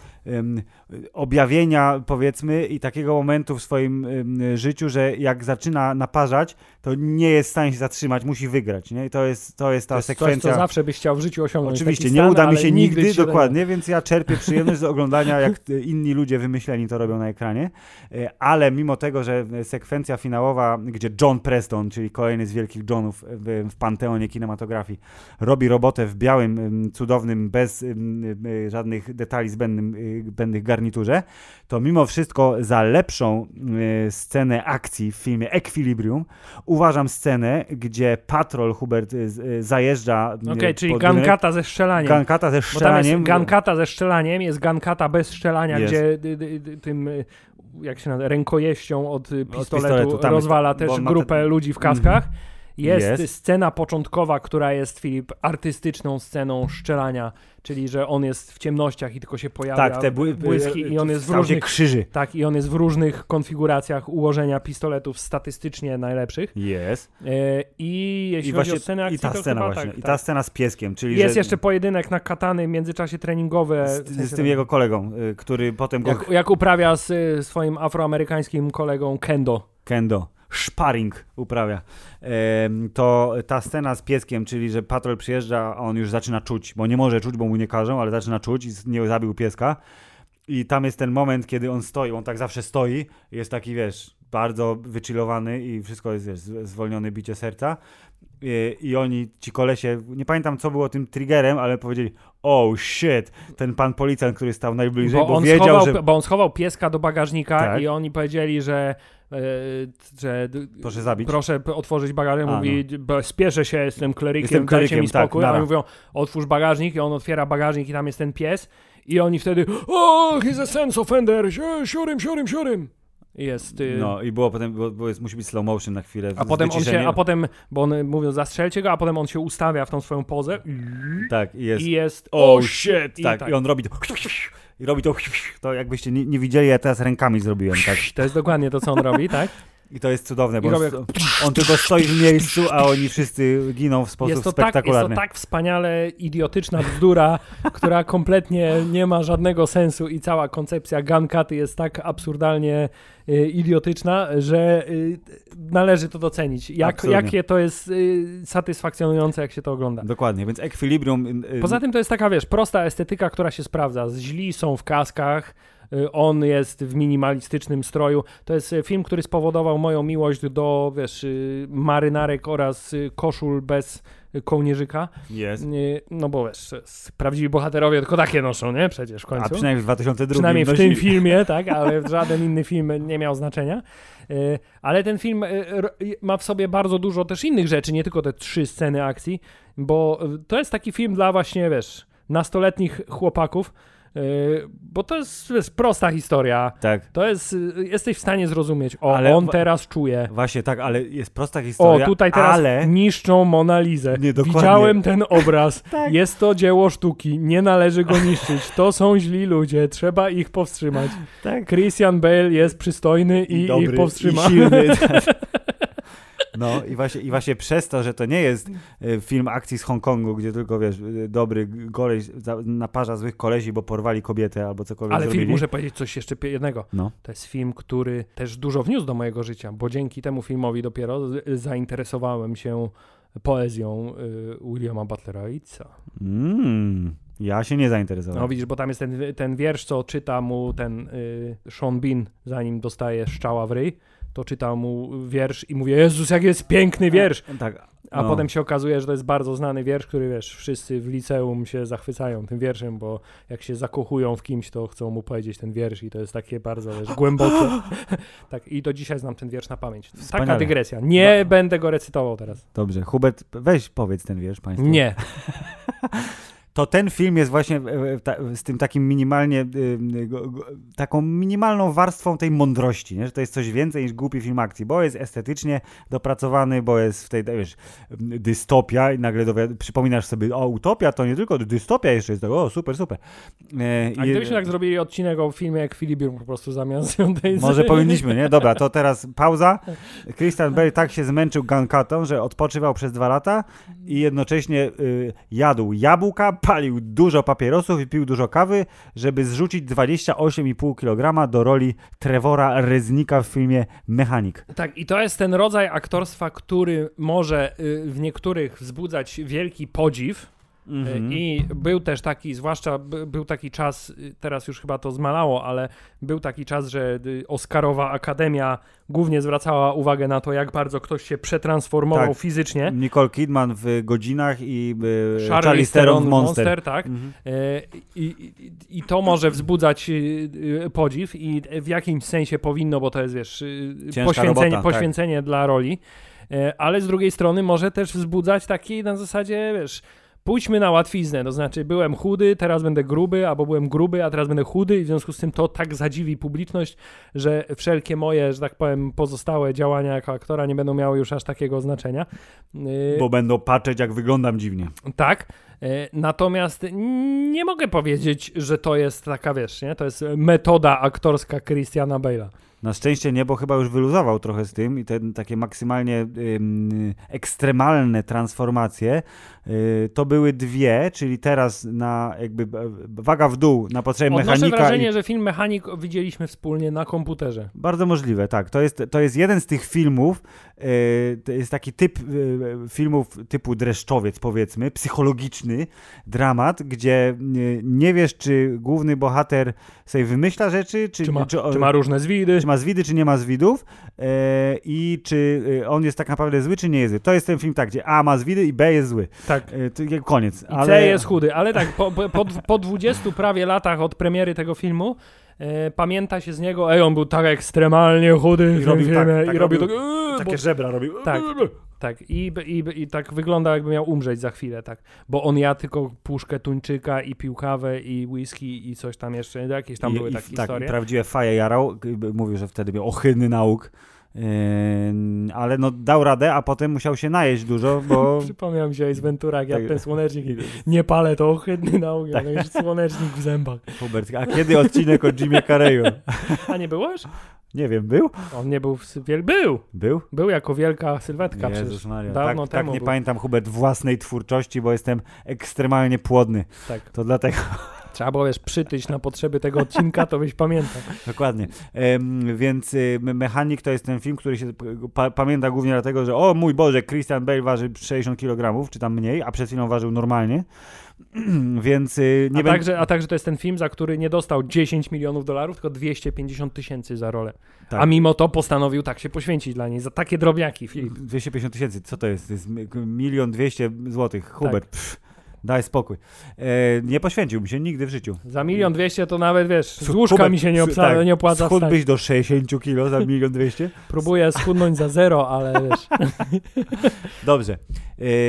objawienia, powiedzmy, i takiego momentu w swoim życiu, że jak zaczyna naparzać, to nie jest w stanie się zatrzymać, musi wygrać. Nie? I to jest, to jest ta To jest coś, sekwencja. co zawsze byś chciał w życiu osiągnąć. Oczywiście, Taki nie stan, uda mi się nigdy, dokładnie, więc ja czerpię przyjemność z oglądania, jak inni ludzie wymyśleni to robią na ekranie. E, Ale mimo tego, że sekwencja finałowa, gdzie John Preston, czyli kolejny z wielkich Johnów w, w panteonie kinematografii, robi robotę w białym, cudownym, bez żadnych detali zbędnym, y, zbędnych garniturze, to mimo wszystko za lepszą e, scenę akcji w filmie Equilibrium uważam scenę, gdzie patrol Hubert y, y, zajeżdża. Okej, y, czyli gankata ze strzelaniem. Gankata ze strzelaniem. gankata ze strzelaniem, jest gankata bez strzelania, Jest. gdzie tym, y, jak się nazywa, rękojeścią od y, pistoletu, pistoletu, tam jest- rozwala też grupę ten- ludzi w kaskach. Jest, Jest. scena początkowa, która jest, Filip, artystyczną sceną strzelania, czyli że on jest w ciemnościach i tylko się pojawia tak, te bły, błyski i on jest w różnych, krzyży. tak, i on jest w różnych konfiguracjach ułożenia pistoletów statystycznie najlepszych. Jest. E, I jeśli I chodzi właśnie o scenę akcji, i ta scena właśnie. tak, I tak. ta scena z pieskiem, czyli Jest że jeszcze pojedynek na katany w międzyczasie treningowe. z, w sensie z tym jego kolegą, y, który potem go jak, jak uprawia z y, swoim afroamerykańskim kolegą Kendo. kendo, sparring uprawia. To ta scena z pieskiem, czyli że patrol przyjeżdża, a on już zaczyna czuć, bo nie może czuć, bo mu nie każą, ale zaczyna czuć i nie zabił pieska. I tam jest ten moment, kiedy on stoi, on tak zawsze stoi, jest taki, wiesz, bardzo wychillowany i wszystko jest, wiesz, zwolnione bicie serca. I, I oni, ci kolesie, nie pamiętam co było tym triggerem, ale powiedzieli, oh shit, ten pan policjant, który stał najbliżej, bo, Bo on, wiedział, schował, że... bo on schował pieska do bagażnika Tak. i oni powiedzieli, że, że d- Proszę zabić. proszę otworzyć bagażnik. A, Mówi, bo spieszę się, jestem klerykiem, Jestem dajcie klerykiem, mi tak, spokój. a nara. oni mówią, otwórz bagażnik i on otwiera bagażnik i tam jest ten pies i oni wtedy, o, he's a sense offender, si- siurym, siurym, siurym. Jest... y, No i było potem, bo, bo jest, musi być slow motion na chwilę. A potem on się, a potem, bo on mówią zastrzelcie go, a potem on się ustawia w tą swoją pozę Tak, i jest. i jest Oh, oh shit! I tak, i on robi to. I robi to. To jakbyście nie, nie widzieli, ja teraz rękami zrobiłem, tak. To jest dokładnie to, co on robi, tak? I to jest cudowne, bo on, on tylko stoi w miejscu, a oni wszyscy giną w sposób Jest to, tak, jest to spektakularny. tak wspaniale idiotyczna bzdura, która kompletnie nie ma żadnego sensu i cała koncepcja Gunkaty jest tak absurdalnie y, idiotyczna, że y, należy to docenić. Jak, Absolutnie. jakie to jest y, satysfakcjonujące, jak się to ogląda. Dokładnie, więc ekwilibrium. Poza tym to jest taka, wiesz, prosta estetyka, która się sprawdza. Źli są w kaskach, on jest w minimalistycznym stroju. To jest y, film, który spowodował moją miłość do, wiesz, y, marynarek oraz y, koszul bez kołnierzyka. Jest. No bo wiesz, prawdziwi bohaterowie tylko takie noszą, nie? Przecież w końcu. A przynajmniej w 2002 Przynajmniej w tym filmie, tak, ale żaden inny film nie miał znaczenia. Ale ten film ma w sobie bardzo dużo też innych rzeczy, nie tylko te trzy sceny akcji, bo to jest taki film dla właśnie, wiesz, nastoletnich chłopaków, bo to jest, wiesz, prosta historia. Tak. To jest, y, jesteś w stanie zrozumieć, o, Ale on teraz czuje. Właśnie tak, ale jest prosta O, historia, tutaj teraz ale... niszczą Monalizę. Nie, dokładnie. Widziałem ten obraz. Tak. Jest to dzieło sztuki. Nie należy go niszczyć. To są źli ludzie. Trzeba ich powstrzymać. Tak. Christian Bale jest przystojny i, dobry, ich powstrzyma. I silny. No i właśnie, i właśnie przez to, że to nie jest e, film akcji z Hongkongu, gdzie tylko, wiesz, e, dobry koleś za- naparza złych kolesi, bo porwali kobietę albo cokolwiek Ale zrobili. film, muszę powiedzieć coś jeszcze jednego. No. To jest film, który też dużo wniósł do mojego życia, bo dzięki temu filmowi dopiero zainteresowałem się poezją y, Williama Butlera Yeatsa. Mm, ja się nie zainteresowałem. No widzisz, bo tam jest ten, ten wiersz, co czyta mu ten y, Sean Bean, zanim dostaje szczała w ryj, to czyta mu wiersz i mówi, Jezus, jak jest piękny wiersz! Tak. A no. potem się okazuje, że to jest bardzo znany wiersz, który wiesz, wszyscy w liceum się zachwycają tym wierszem, bo jak się zakochują w kimś, to chcą mu powiedzieć ten wiersz i to jest takie bardzo wiesz, głębokie. tak, i do dzisiaj znam ten wiersz na pamięć. Taka Wspaniale. dygresja. Nie No. będę go recytował teraz. Dobrze, Hubert, weź powiedz ten wiersz państwu. Nie. To ten film jest właśnie e, e, z tym takim minimalnie, e, taką minimalną warstwą tej mądrości, nie? że to jest coś więcej niż głupi film akcji, bo jest estetycznie dopracowany, bo jest w tej, wiesz, dystopia i nagle dowiad- przypominasz sobie, o, utopia to nie tylko dystopia jeszcze jest, tego, o, super, super. E, A gdybyśmy tak zrobili odcinek o filmie jak Filibir po prostu zamiast tej Może powinniśmy, nie? Dobra, to teraz pauza. Christian Bale tak się zmęczył gankatą, że odpoczywał przez dwa lata i jednocześnie y, jadł jabłka, palił dużo papierosów i pił dużo kawy, żeby zrzucić 28,5 kg do roli Trevora Reznika w filmie Mechanik. Tak, i to jest ten rodzaj aktorstwa, który może y, w niektórych wzbudzać wielki podziw. Mhm. Y, I był też taki, zwłaszcza by, był taki czas, y, teraz już chyba to zmalało, ale był taki czas, że y, Oscarowa Akademia głównie zwracała uwagę na to, jak bardzo ktoś się przetransformował Tak. fizycznie. Nicole Kidman w Godzinach i y, Charlize Theron w Theron Monster. tak. Mhm. E, I, i, I to może wzbudzać y, y, podziw i w jakimś sensie powinno, bo to jest, wiesz, y, Ciężka poświęcenie, robota, tak. poświęcenie dla roli, ale z drugiej strony może też wzbudzać taki na zasadzie, wiesz, pójdźmy na łatwiznę, to znaczy byłem chudy, teraz będę gruby, albo byłem gruby, a teraz będę chudy i w związku z tym to tak zadziwi publiczność, że wszelkie moje, że tak powiem, pozostałe działania jako aktora nie będą miały już aż takiego znaczenia. E, Bo będą patrzeć, jak wyglądam dziwnie. tak. E, Natomiast nie mogę powiedzieć, że to jest taka, wiesz, nie? To jest metoda aktorska Christiana Bale'a. Na szczęście nie, bo chyba już wyluzował trochę z tym i te takie maksymalnie ym, ekstremalne transformacje y, to były dwie, czyli teraz na jakby waga w dół na potrzeby Odnoszę mechanika wrażenie, i że film Mechanik widzieliśmy wspólnie na komputerze. bardzo możliwe, tak. To jest, to jest jeden z tych filmów, to jest taki typ y, filmów typu dreszczowiec powiedzmy, psychologiczny dramat, gdzie y, nie wiesz, czy główny bohater sobie wymyśla rzeczy, czy, Czy ma, czy, czy ma różne zwidy. czy ma zwidy, czy nie ma zwidów e, i czy e, on jest tak naprawdę zły, czy nie jest zły. To jest ten film tak, gdzie A ma zwidy i B jest zły. Tak. E, koniec. I Ale... C jest chudy, ale tak, po, po, po, po 20 prawie latach od premiery tego filmu e, pamięta się z niego, ej, on był tak ekstremalnie chudy I robił tak, tak i robił robił. tak, eee, Takie bo, żebra robił. Tak. tak i, i, i tak wygląda jakby miał umrzeć za chwilę, tak, bo on ja tylko puszkę tuńczyka i pił kawę i whisky i coś tam jeszcze, jakieś tam I, były i, takie tak, historie. prawdziwe faje jarał. Mówił, że wtedy miał ohydny nauk. E, ale no dał radę, a potem musiał się najeść dużo, bo... Przypomniał mi się Ace Ventura, jak Tak. ten słonecznik nie palę, to ohydny nauk, Tak. ale już słonecznik w zębach. Hubert, a kiedy odcinek o Jimie Carreyu? A nie było już? Nie wiem, był? On nie był, w, wiel, był, Był? był jako wielka sylwetka Jezus przecież. Maria. dawno tak, tak temu nie był. pamiętam, Hubert, własnej twórczości, bo jestem ekstremalnie płodny. Tak. To dlatego... Trzeba było, wiesz, przytyć na potrzeby tego odcinka, to byś pamiętał. Dokładnie. Ehm, więc y, Mechanik to jest ten film, który się pa pamięta głównie dlatego, że o mój Boże, Christian Bale waży 60 kg, czy tam mniej, a przed chwilą ważył normalnie. Więc y, nie a, także, a także to jest ten film, za który nie dostał 10 milionów dolarów, tylko 250 tysięcy za rolę. Tak. A mimo to postanowił tak się poświęcić dla niej, za takie drobiaki, Filip. 250 tysięcy, co to jest? To jest milion dwieście złotych. Hubert. Tak. Daj spokój. E, nie poświęciłbym się nigdy w życiu. Za milion dwieście to nawet, wiesz, z łóżka mi się nie, obsa- tak, nie opłaca Schudłbyś do 60 kilo za milion dwieście? Próbuję schudnąć za zero, ale wiesz. Dobrze.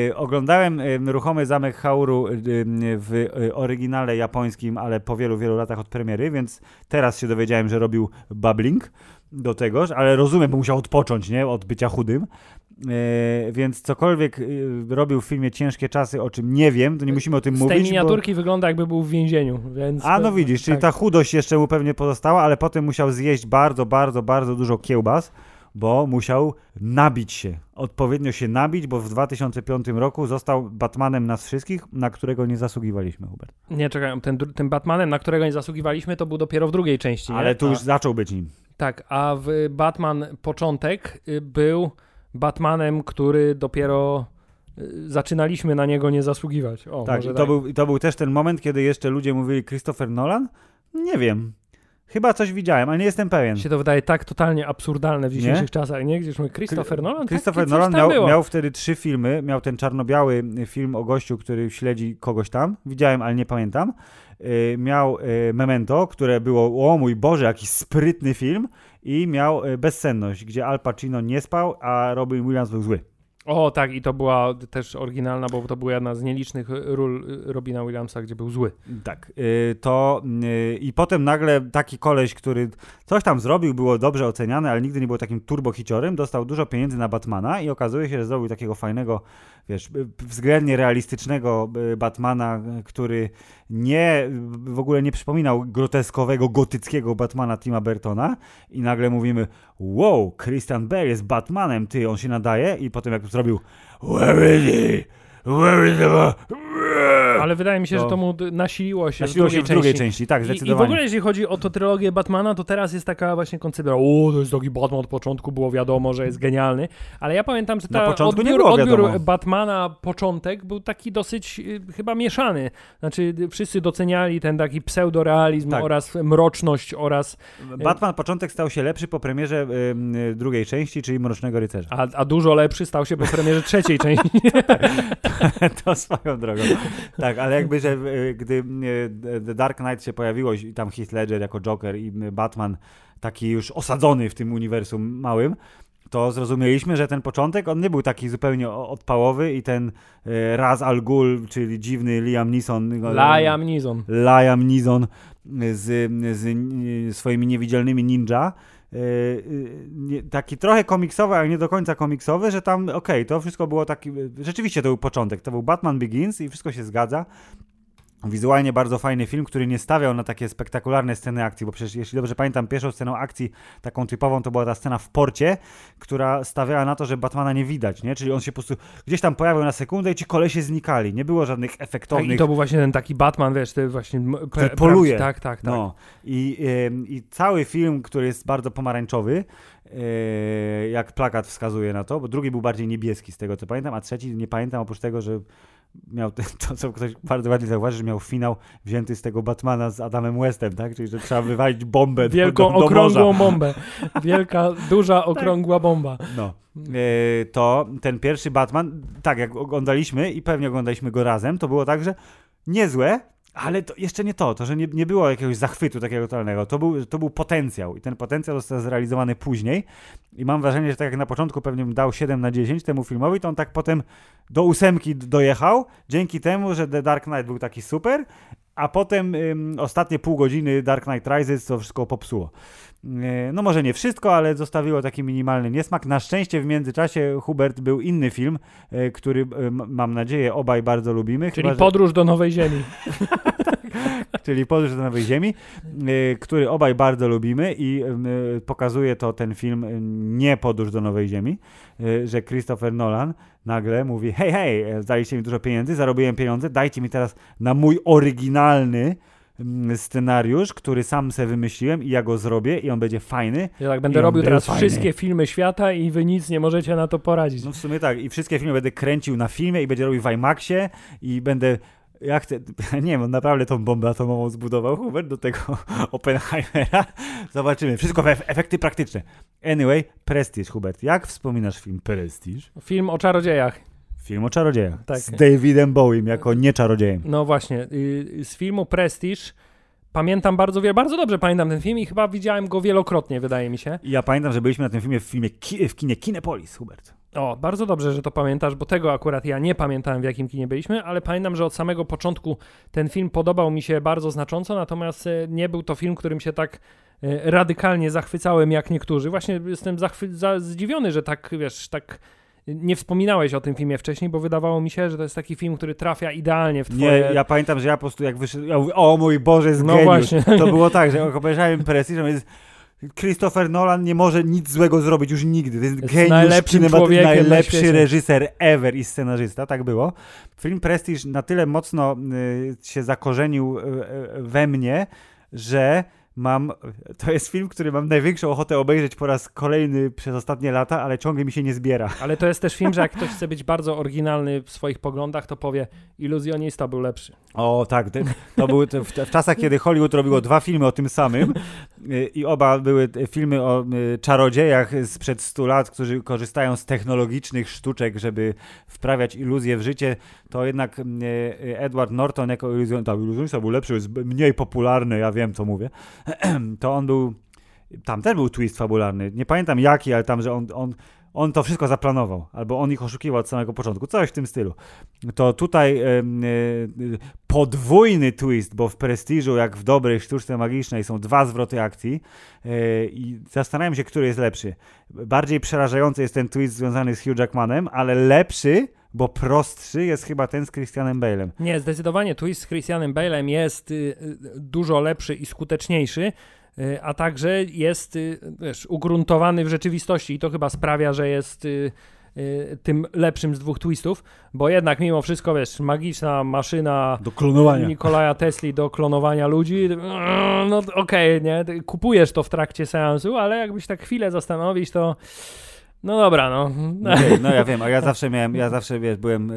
E, oglądałem Ruchomy Zamek Hauru w e, oryginale japońskim, ale po wielu, wielu latach od premiery, więc teraz się dowiedziałem, że robił bubbling do tegoż, ale rozumiem, bo musiał odpocząć, nie? Od bycia chudym. E, więc cokolwiek e, robił w filmie Ciężkie Czasy, o czym nie wiem, to nie musimy o tym Z mówić. Z tej miniaturki bo... wygląda jakby był w więzieniu, więc... A no widzisz, tak. czyli ta chudość jeszcze mu pewnie pozostała, ale potem musiał zjeść bardzo, bardzo, bardzo dużo kiełbas, bo musiał nabić się, odpowiednio się nabić, bo w 2005 roku został Batmanem nas wszystkich, na którego nie zasługiwaliśmy, Hubert. Nie, czekaj, ten, tym Batmanem, na którego nie zasługiwaliśmy, to był dopiero w drugiej części, Ale tu już zaczął być nim. Tak, a w Batman początek y, był Batmanem, który dopiero y, zaczynaliśmy na niego nie zasługiwać. O, tak, i to, tak. Był, to był też ten moment, kiedy jeszcze ludzie mówili Christopher Nolan? Nie wiem. Chyba coś widziałem, ale nie jestem pewien. Się to wydaje tak totalnie absurdalne w dzisiejszych nie? czasach, nie? Gdzieś mówię, Christopher Nolan? Christopher tak, Nolan miał, miał, wtedy trzy filmy. Miał ten czarno-biały film o gościu, który śledzi kogoś tam. Widziałem, ale nie pamiętam. Yy, miał yy, Memento, które było, o mój Boże, jakiś sprytny film i miał e, Bezsenność, gdzie Al Pacino nie spał, a Robin Williams był zły. O, tak, i to była też oryginalna, bo to była jedna z nielicznych ról Robina Williamsa, gdzie był zły. Tak, y, to y, i potem nagle taki koleś, który coś tam zrobił, było dobrze oceniane, ale nigdy nie był takim turbohiciorem, dostał dużo pieniędzy na Batmana i okazuje się, że zrobił takiego fajnego, wiesz, względnie realistycznego y, Batmana, który nie, w ogóle nie przypominał groteskowego, gotyckiego Batmana Tima Burtona i nagle mówimy, wow, Christian Bale jest Batmanem, ty, on się nadaje i potem jak zrobił Where is he? Where is the... Ale wydaje mi się, to... że to mu nasiliło się, nasiliło się w drugiej części. tak, zdecydowanie. I, I, w ogóle jeśli chodzi o to trylogię Batmana, to teraz jest taka właśnie koncepcja, o, to jest taki Batman od początku, było wiadomo, że jest genialny, ale ja pamiętam, że ta odbiór, odbiór Batmana początek był taki dosyć y, chyba mieszany. Znaczy wszyscy doceniali ten taki pseudorealizm tak. oraz mroczność oraz... Y, Batman początek stał się lepszy po premierze y, drugiej części, czyli Mrocznego Rycerza. A, a dużo lepszy stał się po premierze trzeciej części. to swoją drogą. Tak, ale jakby, że e, gdy e, The Dark Knight się pojawiło i tam Heath Ledger jako Joker i Batman taki już osadzony w tym uniwersum małym, to zrozumieliśmy, że ten początek, on nie był taki zupełnie odpałowy i ten e, Raz Al Ghul, czyli dziwny Liam Neeson. Liam Neeson. Liam Neeson z, z swoimi niewidzialnymi ninja, taki trochę komiksowy, ale nie do końca komiksowy, że tam okej, okay, to wszystko było taki, rzeczywiście to był początek, to był Batman Begins i wszystko się zgadza, Wizualnie bardzo fajny film, który nie stawiał na takie spektakularne sceny akcji, bo przecież jeśli dobrze pamiętam, pierwszą sceną akcji taką typową to była ta scena w porcie, która stawiała na to, że Batmana nie widać, nie? Czyli on się po prostu gdzieś tam pojawił na sekundę i ci kolesie znikali. Nie było żadnych efektownych... Tak, I to był właśnie ten taki Batman, wiesz, ty właśnie... Który poluje. Tak, tak, tak. No. I, i, I cały film, który jest bardzo pomarańczowy, jak plakat wskazuje na to, bo drugi był bardziej niebieski z tego co pamiętam, a trzeci nie pamiętam oprócz tego, że miał to, co ktoś bardzo ładnie zauważył, że miał finał wzięty z tego Batmana z Adamem Westem, tak? Czyli, że trzeba wywalić bombę Wielką, do, do okrągłą morza. bombę. Wielka, duża, tak. okrągła bomba. No. E, to ten pierwszy Batman, tak jak oglądaliśmy i pewnie oglądaliśmy go razem, to było tak, że niezłe, ale to jeszcze nie to, to, że nie, nie było jakiegoś zachwytu takiego totalnego. To był, to był potencjał i ten potencjał został zrealizowany później. I mam wrażenie, że tak jak na początku pewnie dał 7 na 10 temu filmowi, to on tak potem do ósemki dojechał, dzięki temu, że The Dark Knight był taki super, a potem ym, ostatnie pół godziny Dark Knight Rises to wszystko popsuło. Yy, no może nie wszystko, ale zostawiło taki minimalny niesmak. Na szczęście w międzyczasie Hubert był inny film, yy, który yy, mam nadzieję obaj bardzo lubimy. Czyli chyba, Podróż że... do Nowej Ziemi. Czyli Podróż do Nowej Ziemi, który obaj bardzo lubimy i pokazuje to ten film nie Podróż do Nowej Ziemi, że Christopher Nolan nagle mówi hej, hej, daliście mi dużo pieniędzy, zarobiłem pieniądze, dajcie mi teraz na mój oryginalny mm, scenariusz, który sam sobie wymyśliłem i ja go zrobię i on będzie fajny. Ja tak będę robił teraz fajny. wszystkie filmy świata i wy nic nie możecie na to poradzić. No w sumie tak. I wszystkie filmy będę kręcił na filmie i będzie robił w IMAXie i będę... Ja chcę, nie wiem, on naprawdę tą bombę atomową zbudował Hubert do tego Oppenheimera. Zobaczymy. Wszystko efekty praktyczne. Anyway, Prestige, Hubert. Jak wspominasz film Prestige? Film o czarodziejach. Film o czarodziejach. Tak. Z Davidem Bowiem jako nie czarodziejem. No właśnie, z filmu Prestige pamiętam bardzo wiele, bardzo dobrze pamiętam ten film i chyba widziałem go wielokrotnie, wydaje mi się. Ja pamiętam, że byliśmy na tym filmie w, filmie w kinie Kinepolis, Hubert. O, bardzo dobrze, że to pamiętasz, bo tego akurat ja nie pamiętałem, w jakim kinie byliśmy, ale pamiętam, że od samego początku ten film podobał mi się bardzo znacząco, natomiast e, nie był to film, którym się tak e, radykalnie zachwycałem jak niektórzy. Właśnie jestem zachwy- za- zdziwiony, że tak, wiesz, tak nie wspominałeś o tym filmie wcześniej, bo wydawało mi się, że to jest taki film, który trafia idealnie w twoje... Nie, ja pamiętam, że ja po prostu jak wyszedłem, ja mówię, o mój Boże, jest No geniusz. właśnie. To było tak, że obejrzałem Prestige, to jest Christopher Nolan nie może nic złego zrobić już nigdy. To jest, Jest geniusz najlepszym kinematografii, człowiekiem na najlepszy świecie. reżyser ever i scenarzysta, tak było. Film Prestige na tyle mocno y, się zakorzenił y, y, we mnie, że mam, to jest film, który mam największą ochotę obejrzeć po raz kolejny przez ostatnie lata, ale ciągle mi się nie zbiera. Ale to jest też film, że jak ktoś chce być bardzo oryginalny w swoich poglądach, to powie iluzjonista był lepszy. O tak, to, te, w, w czasach, kiedy Hollywood robiło dwa filmy o tym samym y, i oba były filmy o y, czarodziejach sprzed 100 lat, którzy korzystają z technologicznych sztuczek, żeby wprawiać iluzję w życie, to jednak y, Edward Norton jako iluzjonista, iluzjonista był lepszy, jest mniej popularny, ja wiem co mówię, to on był, tam też był twist fabularny, nie pamiętam jaki, ale tam, że on, on on to wszystko zaplanował, albo on ich oszukiwał od samego początku, coś w tym stylu. To tutaj e, podwójny twist, bo w prestiżu, jak w dobrej sztuczce magicznej, są dwa zwroty akcji e, i zastanawiam się, który jest lepszy. Bardziej przerażający jest ten twist związany z Hugh Jackmanem, ale lepszy, bo prostszy jest chyba ten z Christianem Bale'em. Nie, zdecydowanie twist z Christianem Bale'em jest y, y, dużo lepszy i skuteczniejszy, y, a także jest y, wiesz, ugruntowany w rzeczywistości i to chyba sprawia, że jest y, y, tym lepszym z dwóch twistów, bo jednak mimo wszystko, wiesz, magiczna maszyna Do klonowania. Nikolaja Tesli do klonowania ludzi, no okej, nie, Ty kupujesz to w trakcie seansu, ale jakbyś tak chwilę zastanowić, to no dobra, no. No, okej, no ja wiem, a ja zawsze miałem, ja zawsze wiesz, byłem y,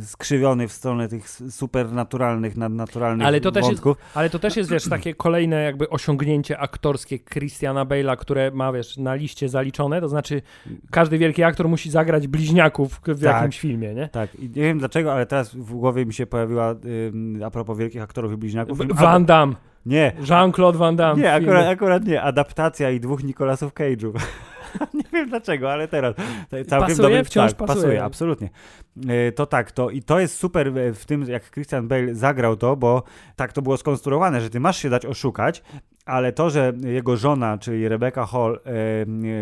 y, skrzywiony w stronę tych supernaturalnych, nadnaturalnych Ale to też jest- wątków. Ale to też jest, wiesz, takie kolejne jakby osiągnięcie aktorskie Christiana Bale'a, które ma, wiesz, na liście zaliczone, to znaczy każdy wielki aktor musi zagrać bliźniaków w Tak. jakimś filmie, nie? Tak, i nie wiem dlaczego, ale teraz w głowie mi się pojawiła ym, a propos wielkich aktorów i bliźniaków. film Van Damme, Nie, Jean-Claude Van Damme. nie, akurat, akurat nie. Adaptacja i dwóch Nicolasów Cage'ów. nie wiem dlaczego, ale teraz. Całkiem Pasuje? dobry, Wciąż tak, pasuje. absolutnie. E, To tak, to i to jest super w- w tym, jak Christian Bale zagrał to, bo tak to było skonstruowane, że ty masz się dać oszukać, ale to, że jego żona, czyli Rebecca Hall,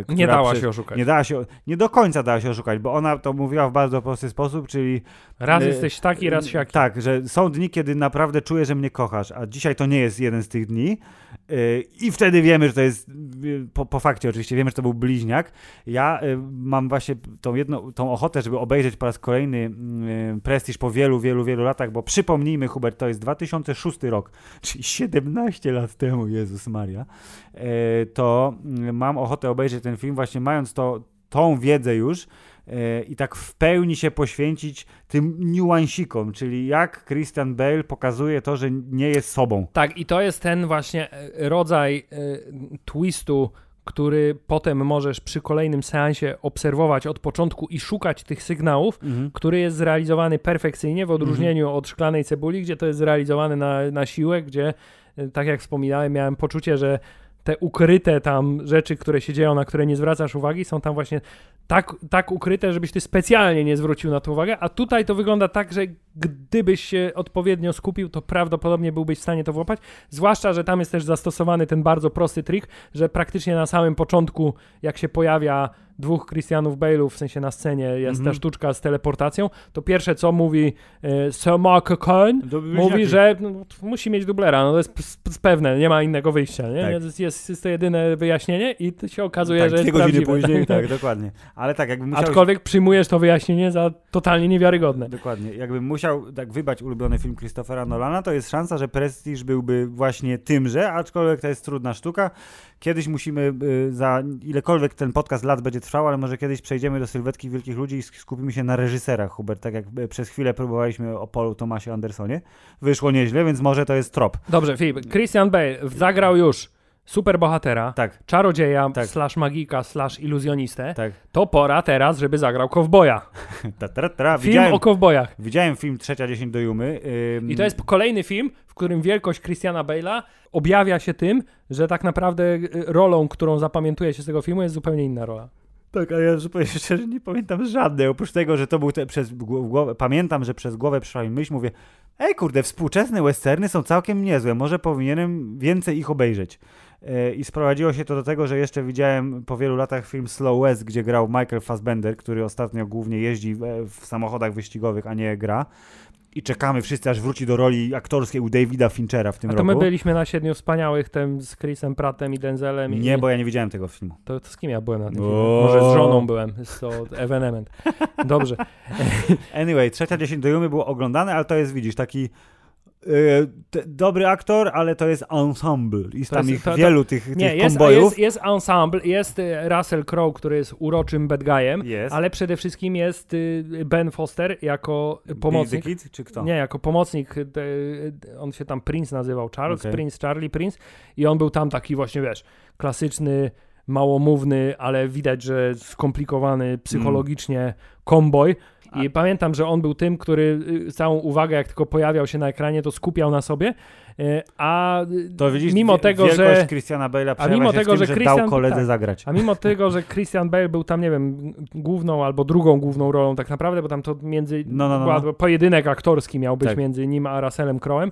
e, Nie dała przy- się oszukać. Nie, dała się, nie do końca dała się oszukać, bo ona to mówiła w bardzo prosty sposób, czyli Raz y, jesteś taki, raz siaki. tak, że są dni, kiedy naprawdę czuję, że mnie kochasz, a dzisiaj to nie jest jeden z tych dni. Yy, I wtedy wiemy, że to jest, po, po fakcie oczywiście, wiemy, że to był bliźniak. Ja mam właśnie tą, jedną, tą ochotę, żeby obejrzeć po raz kolejny Prestiż po wielu, wielu, wielu latach, bo przypomnijmy, Hubert, to jest 2006 rok, czyli 17 lat temu, Jezus Maria. Yy, to yy, mam ochotę obejrzeć ten film właśnie mając to, tą wiedzę już, e, i tak w pełni się poświęcić tym niuansikom, czyli jak Christian Bale pokazuje to, że nie jest sobą. Tak, i to jest ten właśnie e, rodzaj e, twistu, który potem możesz przy kolejnym seansie obserwować od początku i szukać tych sygnałów, który jest zrealizowany perfekcyjnie w odróżnieniu od szklanej cebuli, gdzie to jest zrealizowane na, na siłę, gdzie e, tak jak wspominałem, miałem poczucie, że te ukryte tam rzeczy, które się dzieją, na które nie zwracasz uwagi, są tam właśnie tak, tak ukryte, żebyś ty specjalnie nie zwrócił na to uwagę, a tutaj to wygląda tak, że gdybyś się odpowiednio skupił, to prawdopodobnie byłbyś w stanie to włapać, zwłaszcza, że tam jest też zastosowany ten bardzo prosty trik, że praktycznie na samym początku, jak się pojawia dwóch Christianów Bale'ów, w sensie na scenie jest Mhm. ta sztuczka z teleportacją, to pierwsze co mówi e, Sir Mark Cohen, mówi, że no, musi mieć dublera, no to jest pewne, nie ma innego wyjścia, nie? Tak. Jest, jest, jest to jedyne wyjaśnienie i to się okazuje, tak, że jest prawdziwe. później, tak, dokładnie. Ale tak, jakby musiał... Aczkolwiek przyjmujesz to wyjaśnienie za totalnie niewiarygodne. Dokładnie. Jakbym musiał tak wybrać ulubiony film Christophera Nolana, to jest szansa, że Prestige byłby właśnie tymże, aczkolwiek to jest trudna sztuka. Kiedyś musimy, y, za ilekolwiek ten podcast lat będzie trwał, ale może kiedyś przejdziemy do sylwetki wielkich ludzi i sk- skupimy się na reżyserach, Hubert, tak jak y, przez chwilę próbowaliśmy o Paulu Thomasie Andersonie. Wyszło nieźle, więc może to jest trop. Dobrze, Filip, Christian Bale zagrał już superbohatera, Tak, czarodzieja, Tak. slash magika, slash iluzjonistę. tak. To pora teraz, żeby zagrał kowboja. Ta, ta, ta. Film Widziałem, o kowbojach. widziałem film Trzecia dziesięć do Jumy. ym, I to jest kolejny film, w którym wielkość Christiana Bale'a objawia się tym, że tak naprawdę y, rolą, którą zapamiętuje się z tego filmu, jest zupełnie inna rola. Tak, ale ja zupełnie szczerze nie pamiętam żadnej, oprócz tego, że to był te, przez gło- głowę, pamiętam, że przez głowę przyszła mi myśl, mówię, ej kurde, współczesne westerny są całkiem niezłe, może powinienem więcej ich obejrzeć. E, I sprowadziło się to do tego, że jeszcze widziałem po wielu latach film Slow West, gdzie grał Michael Fassbender, który ostatnio głównie jeździ e, w samochodach wyścigowych, a nie gra. I czekamy wszyscy, aż wróci do roli aktorskiej u Davida Finchera w tym A to roku. my byliśmy na Siedmiu Wspaniałych, tym z Chrisem Prattem i Denzelem. Nie, i... bo ja nie widziałem tego filmu. To, to z kim ja byłem na tym filmie? Może z żoną byłem, jest to evenement. Dobrze. Anyway, trzecia dziesięć do Jumy było oglądane, ale to jest, widzisz, taki te, dobry aktor, ale to jest ensemble. Jest To tam jest- ich to- to- wielu tych, Nie, tych jest, kombojów. jest, jest ensemble, jest y, Russell Crowe, który jest uroczym bad guyem, ale przede wszystkim jest y, Ben Foster jako pomocnik. the Kid, czy kto? Nie, jako pomocnik, y, y, on się tam Prince nazywał, Charles Okej. Prince, Charlie Prince i on był tam taki właśnie, wiesz, klasyczny, małomówny, ale widać, że skomplikowany psychologicznie komboj. I A- pamiętam, że on był tym, który y, całą uwagę, jak tylko pojawiał się na ekranie, to skupiał na sobie, y, a To widzisz, mimo tego, że Christiana Bale'a a mimo tego, tym, że że Christian- dał koledze tak. zagrać. a mimo tego, że Christian Bale był tam, nie wiem, główną albo drugą główną rolą tak naprawdę, bo tam to między, No, no, no, no. pojedynek aktorski miał być Tak. między nim a Russellem Crowe'em,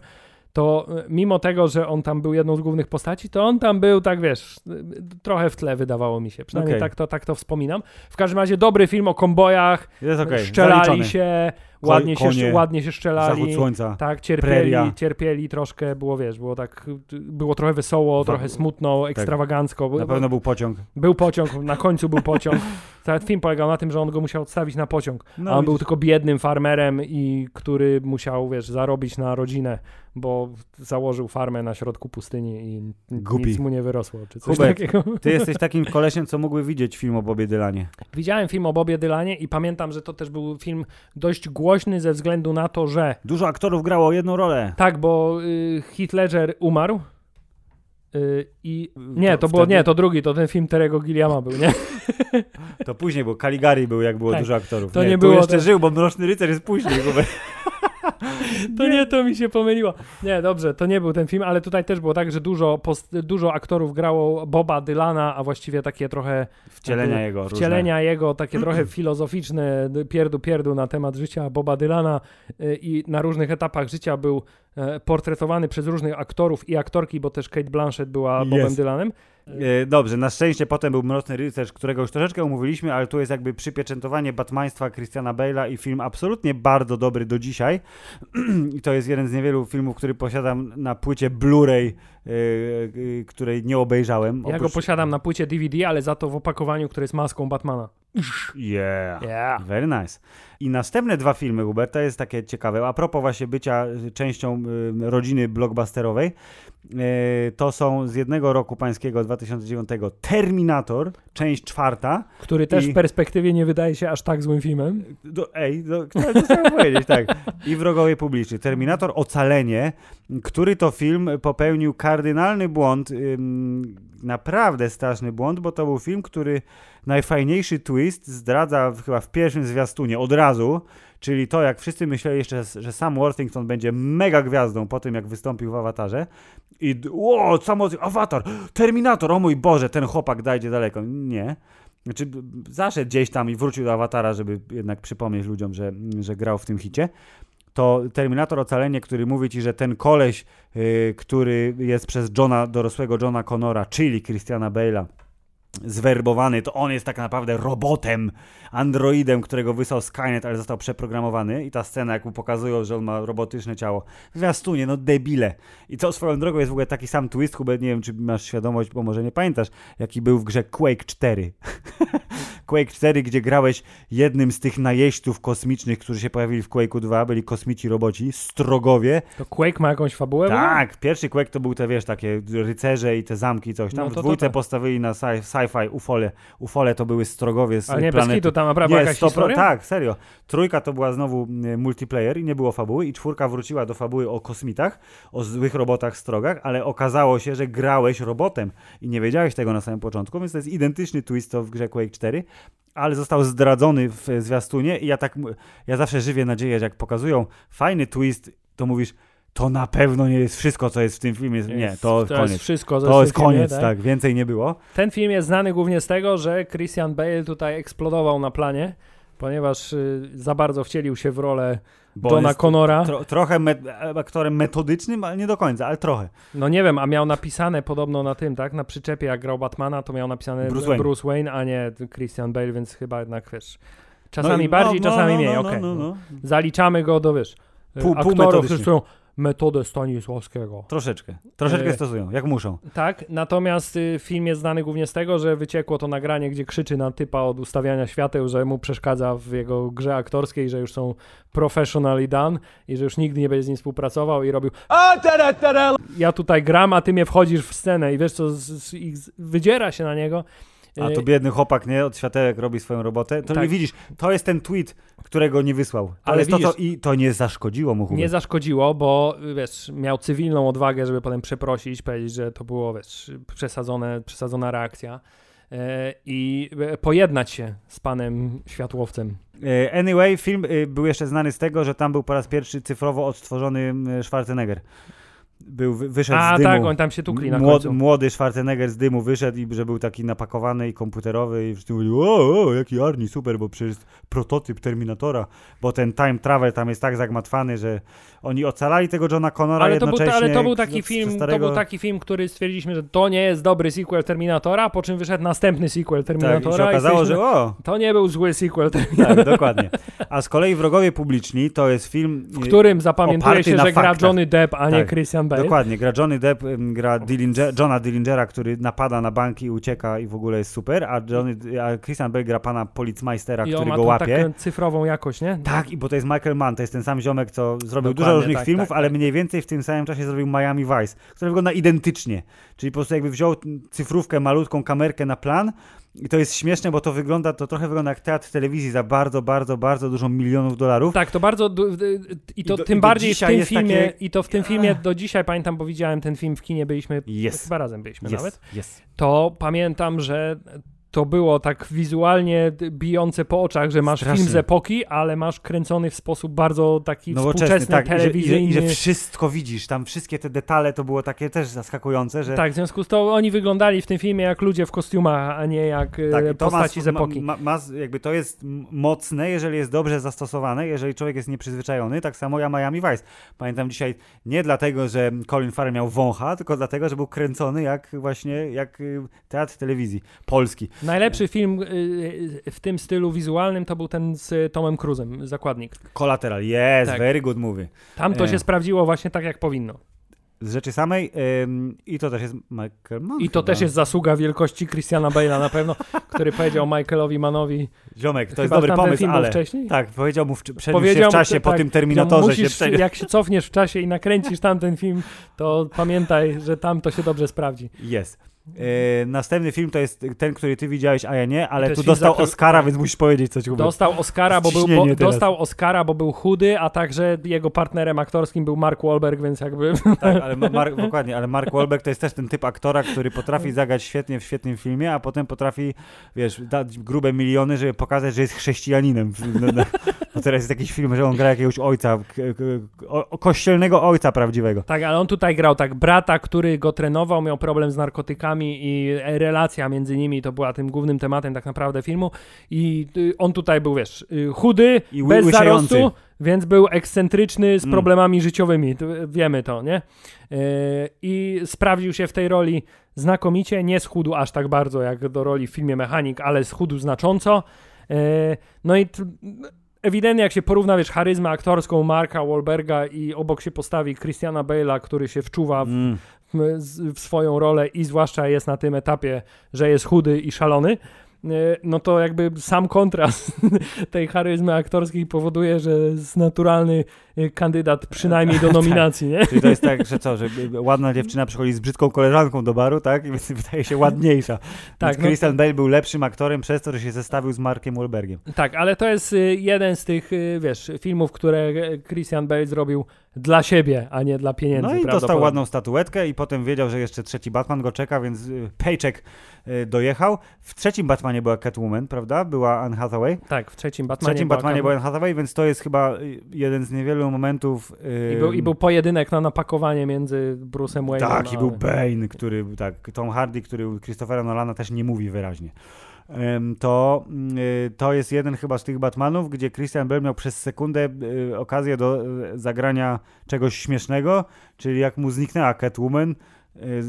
to y, mimo tego, że on tam był jedną z głównych postaci, to on tam był, tak wiesz, y, trochę w tle wydawało mi się. Przynajmniej Okej. tak, to, tak to wspominam. W każdym razie dobry film o kombojach, Jest okej, szczelali zaliczony. się, Ładnie się, konie, ładnie się Zachód szczelali. słońca. Tak, cierpieli, preria. cierpieli troszkę, było wiesz, było tak, było trochę wesoło, trochę smutno, ekstrawagancko. Na pewno był pociąg. Był pociąg, na końcu był pociąg. Cały film polegał na tym, że on go musiał odstawić na pociąg. No, a on był widzisz. tylko biednym farmerem i który musiał, wiesz, zarobić na rodzinę, bo założył farmę na środku pustyni i Głupi. nic mu nie wyrosło, czy coś Hubert, takiego. Ty jesteś takim kolesiem, co mógłby widzieć film o Bobie Dylanie. Widziałem film o Bobie Dylanie i pamiętam, że to też był film dość głośny ze względu na to, że Dużo aktorów grało jedną rolę. tak, bo y, Heath Ledger umarł y, i nie, To to było, wtedy- nie, to drugi, to ten film Terego Gilliama był, nie? To później, bo Caligari był, jak było Tak. dużo aktorów. To nie, nie tu było jeszcze tak. żył, bo Mroczny Rycerz jest później. Hubert. To nie, to mi się pomyliło. Nie, dobrze, to nie był ten film, ale tutaj też było tak, że dużo, post, dużo aktorów grało Boba Dylana, a właściwie takie trochę Wcielenia jego. różne. wcielenia jego, takie trochę filozoficzne pierdu pierdu na temat życia Boba Dylana y, i na różnych etapach życia był e, portretowany przez różnych aktorów i aktorki, bo też Kate Blanchett była Bobem Jest. Dylanem. E, Dobrze, na szczęście potem był Mroczny Rycerz, którego już troszeczkę umówiliśmy, ale tu jest jakby przypieczętowanie Batmaństwa Christiana Bale'a i film absolutnie bardzo dobry do dzisiaj. I to jest jeden z niewielu filmów, który posiadam na płycie Blu-ray, e, e, której nie obejrzałem. Ja go posiadam na płycie DVD, ale za to w opakowaniu, które jest maską Batmana. Yeah. Yeah. Very nice. I następne dwa filmy Huberta jest takie ciekawe. A propos właśnie bycia częścią y, rodziny blockbusterowej, y, to są z jednego roku pańskiego 2009 Terminator, część czwarta. Który też I- w perspektywie nie wydaje się aż tak złym filmem. Do, ej, do, chciałem to powiedzieć, tak. I Wrogowie Publiczni. Terminator Ocalenie, który to film popełnił kardynalny błąd, naprawdę straszny błąd, bo to był film, który najfajniejszy twist zdradza chyba w pierwszym zwiastunie od razu, czyli to, jak wszyscy myśleli jeszcze, że Sam Worthington będzie mega gwiazdą po tym, jak wystąpił w Awatarze i o, Sam Worthington, Awatar, Terminator, o mój Boże, ten chłopak dajdzie daleko. Nie. Znaczy, zaszedł gdzieś tam i wrócił do Awatara, żeby jednak przypomnieć ludziom, że, że grał w tym hicie. To Terminator Ocalenie, który mówi ci, że ten koleś, yy, który jest przez Johna, dorosłego Johna Connora, czyli Christiana Bale'a, zwerbowany, to on jest tak naprawdę robotem, androidem, którego wysłał Skynet, ale został przeprogramowany i ta scena, jak mu pokazują, że on ma robotyczne ciało. Zwiastunie, no debile. I to swoją drogą jest w ogóle taki sam twist, Hubert, nie wiem, czy masz świadomość, bo może nie pamiętasz, jaki był w grze Quake 4. Quake 4, gdzie grałeś jednym z tych najeźdźców kosmicznych, którzy się pojawili w Quake'u 2, byli kosmici roboci, strogowie. To Quake ma jakąś fabułę? Tak, pierwszy Quake to był te, wiesz, takie rycerze i te zamki i coś. Tam No w to- to- dwójce to. postawili na sci- sci-fi ufole. Ufole to były strogowie z Ale nie, planety. kitu, tam naprawdę jakaś 100%, historia? Tak, serio. Trójka to była znowu y, multiplayer i nie było fabuły i czwórka wróciła do fabuły o kosmitach, o złych robotach strogach, ale okazało się, że grałeś robotem i nie wiedziałeś tego na samym początku, więc to jest identyczny twist to w grze Quake 4, ale został zdradzony w zwiastunie i ja tak, ja zawsze żywię nadzieję, że jak pokazują fajny twist, to mówisz, to na pewno nie jest wszystko, co jest w tym filmie. Nie, to, to koniec. jest wszystko. to jest filmie, koniec, tak? Więcej nie było. Ten film jest znany głównie z tego, że Christian Bale tutaj eksplodował na planie, ponieważ y, za bardzo wcielił się w rolę Bo Johna Connora. Tro, trochę me, aktorem metodycznym, ale nie do końca, ale trochę. No nie wiem, a miał napisane podobno na tym, tak? Na przyczepie, jak grał Batmana, to miał napisane Bruce Bruce Wayne. Wayne, a nie Christian Bale, więc chyba jednak wiesz. Czasami i- bardziej, no, no, czasami no, mniej, no, okej. no, no, no. Zaliczamy go do, wiesz, Pół- pół aktorów, metodycznie. którzy stosują metodę Stanisławskiego. Troszeczkę. Troszeczkę E, stosują, jak muszą. Tak, natomiast y, film jest znany głównie z tego, że wyciekło to nagranie, gdzie krzyczy na typa od ustawiania świateł, że mu przeszkadza w jego grze aktorskiej, że już są professionally done i że już nigdy nie będzie z nim współpracował i robił ja tutaj gram, a ty mnie wchodzisz w scenę i wiesz co, z, z, z, wydziera się na niego. A Y, to biedny chłopak, nie? Od światełek robi swoją robotę. To Tak. nie widzisz, to jest ten tweet, którego nie wysłał. Ale jest to, to, widzisz- I to nie zaszkodziło mu. Nie zaszkodziło, bo y, wiesz, miał cywilną odwagę, żeby potem przeprosić, powiedzieć, że to było wiesz, przesadzone, przesadzona reakcja e, i e, pojednać się z panem światłowcem. E, Anyway, film y, był jeszcze znany z tego, że tam był po raz pierwszy cyfrowo odtworzony y, Schwarzenegger. Był, wy- wyszedł A z dymu. tak, oni tam się tukli na Młod, końcu. młody Schwarzenegger z dymu wyszedł i że był taki napakowany i komputerowy i wszyscy mówili, o, o jaki Arni, super, bo przecież prototyp Terminatora, bo ten time travel tam jest tak zagmatwany, że oni ocalali tego Johna Connora Ale to, był, ale to był taki film, to starego... był taki film, który stwierdziliśmy, że to nie jest dobry sequel Terminatora, po czym wyszedł następny sequel Tak, i Terminatora. się okazało, że stwierdziliśmy, o, To nie był zły sequel Terminatora, tak, dokładnie. A z kolei Wrogowie Publiczni to jest film... w którym zapamiętuje się, że gra faktach. Johnny Depp, a nie Tak, Christian Bale. Dokładnie, gra Johnny Depp, gra Dillinger, Johna Dillingera, który napada na banki, ucieka i w ogóle jest super, a, Johnny, a Christian Bale gra pana policmajstera, I on który go łapie. taką cyfrową jakość, nie? Tak, i bo to jest Michael Mann, to jest ten sam ziomek, co zrobił dużo Dokładnie, różnych tak, filmów, tak, ale tak. mniej więcej w tym samym czasie zrobił Miami Vice, który wygląda identycznie. Czyli po prostu jakby wziął cyfrówkę, malutką kamerkę na plan i to jest śmieszne, bo to wygląda, to trochę wygląda jak teatr telewizji za bardzo, bardzo, bardzo dużo milionów dolarów. Tak, to bardzo. I to I do- tym i bardziej w tym filmie. takie- I to w tym filmie do dzisiaj pamiętam, bo widziałem ten film w kinie, byliśmy. Jest. Chyba razem byliśmy nawet. Jest, jest. To pamiętam, że to było tak wizualnie bijące po oczach, że masz Strasznie. film z epoki, ale masz kręcony w sposób bardzo taki Nowoczesny, współczesny, tak, że, i, że, telewizyjny. i że wszystko widzisz, tam wszystkie te detale to było takie też zaskakujące, że Tak, w związku z tym oni wyglądali w tym filmie jak ludzie w kostiumach, a nie jak e, Tak, postaci ma, z epoki. Ma, ma, jakby to jest mocne, jeżeli jest dobrze zastosowane, jeżeli człowiek jest nieprzyzwyczajony. Tak samo ja Miami Vice. Pamiętam dzisiaj nie dlatego, że Colin Farrell miał wącha, tylko dlatego, że był kręcony jak właśnie jak y, teatr telewizji polski. Najlepszy film y, y, w tym stylu wizualnym to był ten z Tomem Cruzem, Zakładnik. Collateral, yes, Tak. very good movie. Tam to E. się sprawdziło właśnie tak, jak powinno. Z rzeczy samej ym, i to też jest Michael Mann I to chyba. też jest zasługa wielkości Christiana Bale'a na pewno, który powiedział Michaelowi Mannowi, Ziomek, to jest dobry pomysł, ale... wcześniej? Tak, powiedział mu, w, przeniósł się Powiedział w mu, czasie, po tak, tym Terminatorze musisz, się przeniósł. Jak się cofniesz w czasie i nakręcisz tamten film, to pamiętaj, że tam to się dobrze sprawdzi. Jest. E, następny film to jest ten, który ty widziałeś, a ja nie, ale tu film, dostał który- Oscara, więc musisz powiedzieć coś. Hubert. Dostał Oscara, bo był, bo, dostał Oscara, bo był chudy, a także jego partnerem aktorskim był Mark Wahlberg, więc jakby... Tak, ale Mark, dokładnie, ale Mark Wahlberg to jest też ten typ aktora, który potrafi zagrać świetnie w świetnym filmie, a potem potrafi, wiesz, dać grube miliony, żeby pokazać, że jest chrześcijaninem. No teraz jest jakiś film, że on gra jakiegoś ojca, kościelnego ojca prawdziwego. Tak, ale on tutaj grał tak brata, który go trenował, miał problem z narkotykami aktorami i relacja między nimi to była tym głównym tematem tak naprawdę filmu i y, on tutaj był, wiesz, y, chudy, I bez zarostu, więc był ekscentryczny z Mm. problemami życiowymi, to, wiemy to, nie? Yy, I sprawdził się w tej roli znakomicie, nie schudł aż tak bardzo jak do roli w filmie Mechanik, ale schudł znacząco. No i ewidentnie jak się porówna, wiesz, charyzmę aktorską Marka Wahlberga i obok się postawi Christiana Bale'a, który się wczuwa w, Mm. W, swoją rolę i zwłaszcza jest na tym etapie, że jest chudy i szalony, e, no to jakby sam kontrast tej charyzmy aktorskiej powoduje, że jest naturalny e, kandydat przynajmniej do nominacji, nie? Czyli to jest tak, że co, że ładna dziewczyna przychodzi z brzydką koleżanką do baru, tak? I więc wydaje się ładniejsza. Tak, Tak, no- Christian Bale był lepszym aktorem przez to, że się zestawił z Markiem Wahlbergiem. Tak, ale to jest y, jeden z tych, wiesz, filmów, które e, Christian Bale zrobił dla siebie, a nie dla pieniędzy. No i dostał ładną statuetkę i potem wiedział, że jeszcze trzeci Batman go czeka, więc y, paycheck y, dojechał. W trzecim Batmanie była Catwoman, prawda? Była Anne Hathaway. Tak, w trzecim W Batmanie. trzecim była Batmanie była Anne Hathaway, więc to jest chyba y, jeden z niewielu momentów... y, I był, I był pojedynek na napakowanie między Bruce'em Wayne'em Tak, i był Bane, który, tak, Tom Hardy, który Christophera Nolana też nie mówi wyraźnie. To, y, to jest jeden chyba z tych Batmanów, gdzie Christian Bale miał przez sekundę y, okazję do y, zagrania czegoś śmiesznego, czyli jak mu zniknęła Catwoman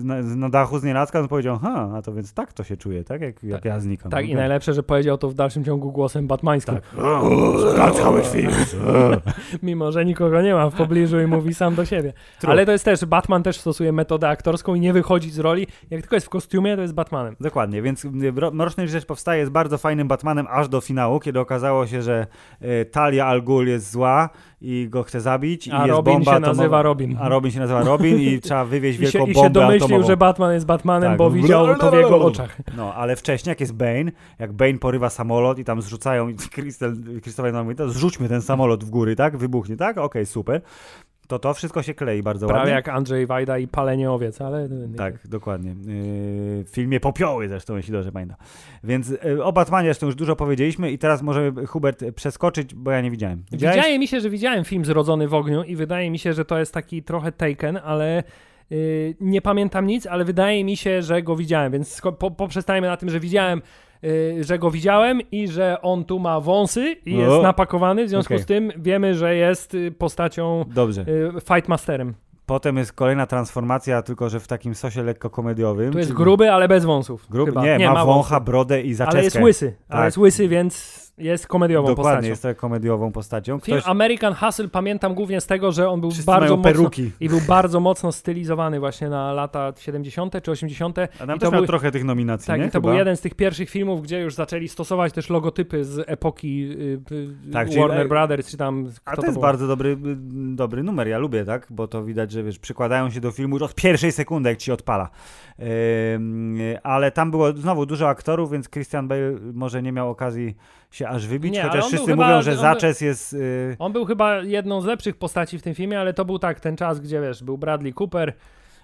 na, z- na dachu z nienacka, on powiedział, ha, a to więc tak to się czuje, tak? Jak, jak ja znikam. Tak, i Okej. najlepsze, że powiedział to w dalszym ciągu głosem batmańskim. Tak. That's how it feels. Mimo, że nikogo nie ma w pobliżu i mówi sam do siebie. True. Ale to jest też, Batman też stosuje metodę aktorską i nie wychodzi z roli. Jak tylko jest w kostiumie, to jest Batmanem. Dokładnie, więc y, Mro- Mroczny Rzecz powstaje jest bardzo fajnym Batmanem aż do finału, kiedy okazało się, że y, Talia Al Ghul jest zła i go chce zabić. A i jest Robin bomba się nazywa Robin. A Robin się nazywa Robin i trzeba wywieźć I się, wielką I się bombę domyślił, atomową. że Batman jest Batmanem, Tak. bo widział to w jego oczach. No, ale wcześniej, jak jest Bane, jak Bane porywa samolot i tam zrzucają, Christopher Nolan mówi, to zrzućmy ten samolot w góry, tak? Wybuchnie, tak? Okej, super. To to wszystko się klei bardzo Prawie ładnie. jak Andrzej Wajda i palenie owiec, ale... Tak, dokładnie. Yy, w filmie Popioły zresztą, jeśli dobrze pamiętam. Więc yy, o Batmanie zresztą już dużo powiedzieliśmy i teraz możemy, Hubert, przeskoczyć, bo ja nie widziałem. Widziałeś? Wydaje mi się, że widziałem film Zrodzony w ogniu i wydaje mi się, że to jest taki trochę Taken, ale nie pamiętam nic, ale wydaje mi się, że go widziałem, więc poprzestajmy na tym, że widziałem, yy, że go widziałem i że on tu ma wąsy i jest O. napakowany, w związku Okej. z tym wiemy, że jest y, postacią Dobrze. y, Fightmasterem. Potem jest kolejna transformacja, tylko że w takim sosie lekko komediowym. Tu jest czyli- gruby, ale bez wąsów. Gruby, chyba. nie, ma, wącha, brodę i zaczeskę. Ale jest łysy, ale Tak. jest łysy, więc jest komediową Dokładnie, postacią. jest to komediową postacią. Film Ktoś, American Hustle pamiętam głównie z tego, że on był wszyscy bardzo mocno i był bardzo mocno stylizowany właśnie na lata 70. czy 80. A tam i to miał był- trochę tych nominacji, Tak, nie? i to Chyba. był jeden z tych pierwszych filmów, gdzie już zaczęli stosować też logotypy z epoki y, y, Tak, czyli- Warner Brothers, czy tam A kto to jest bardzo dobry, y, dobry numer, ja lubię, tak? Bo to widać, że wiesz, przykładają się do filmu już od pierwszej sekundy, jak ci odpala. Ym, ale tam było znowu dużo aktorów, więc Christian Bale może nie miał okazji się aż wybić, Nie, chociaż wszyscy chyba- mówią, że Zaczes jest... y, On był chyba jedną z lepszych postaci w tym filmie, ale to był tak ten czas, gdzie wiesz, był Bradley Cooper,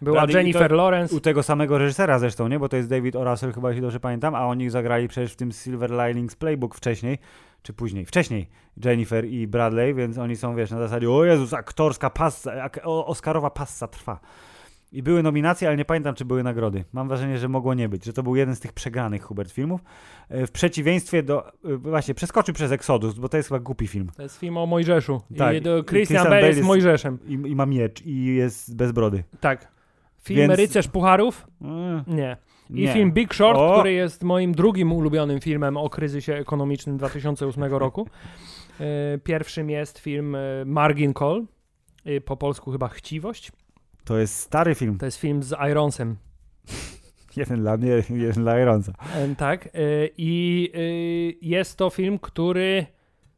była Bradley- Jennifer to- Lawrence. u tego samego reżysera zresztą, nie? Bo to jest David O. Russell, chyba jeśli dobrze pamiętam, a oni zagrali przecież w tym Silver Linings Playbook wcześniej, czy później, wcześniej Jennifer i Bradley, więc oni są, wiesz, na zasadzie, o Jezus, aktorska passa, ak- o- Oscarowa passa trwa. I były nominacje, ale nie pamiętam, czy były nagrody. Mam wrażenie, że mogło nie być, że to był jeden z tych przegranych Hubert filmów. E, W przeciwieństwie do, e, właśnie, przeskoczył przez Exodus, bo to jest chyba głupi film. To jest film o Mojżeszu. Tak, I Christian, Christian Bale jest jest- Mojżeszem. I, i ma miecz i jest bez brody. Tak. Film Więc- Rycerz Pucharów? Mm, Nie. I nie. film Big Short, O! który jest moim drugim ulubionym filmem o kryzysie ekonomicznym 2008 roku. E, Pierwszym jest film Margin Call, po polsku chyba Chciwość. To jest stary film. To jest film z Ironsem. Jeden dla mnie, jeden dla Ironsa. E, Tak. e, I e, jest to film, który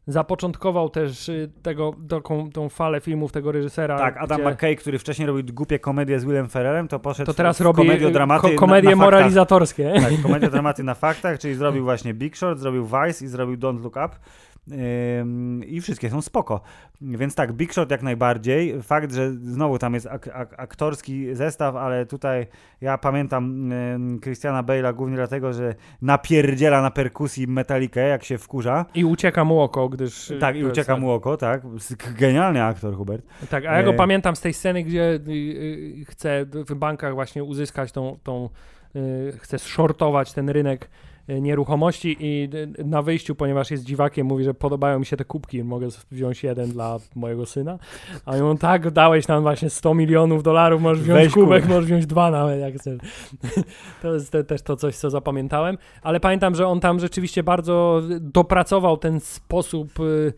zapoczątkował też tego, taką, tą falę filmów tego reżysera. Tak, Adam gdzie McKay, który wcześniej robił głupie komedie z Willem Ferrerem, to poszedł To teraz w robi komediodramaty ko- komedie na, na faktach. moralizatorskie. Tak, komediodramaty na faktach, czyli zrobił właśnie Big Short, zrobił Vice i zrobił Don't Look Up. I wszystkie są spoko. Więc tak, Big Shot jak najbardziej. Fakt, że znowu tam jest ak- ak- aktorski zestaw, ale tutaj ja pamiętam Christiana Bale'a głównie dlatego, że napierdziela na perkusji metalikę, jak się wkurza. I ucieka mu oko, gdyż... e, Tak, i ucieka mu oko, tak. Genialny aktor, Hubert. Tak, a ja go E, pamiętam z tej sceny, gdzie y, y, chce w bankach właśnie uzyskać tą, tą y, chce shortować ten rynek nieruchomości i y, na wyjściu, ponieważ jest dziwakiem, mówi, że podobają mi się te kubki, mogę wziąć jeden dla mojego syna. A on tak, dałeś nam właśnie 100 milionów dolarów, możesz wziąć Weź kubek, kubek. możesz wziąć dwa nawet, jak chcesz. To jest te, też to coś, co zapamiętałem. Ale pamiętam, że on tam rzeczywiście bardzo dopracował ten sposób y,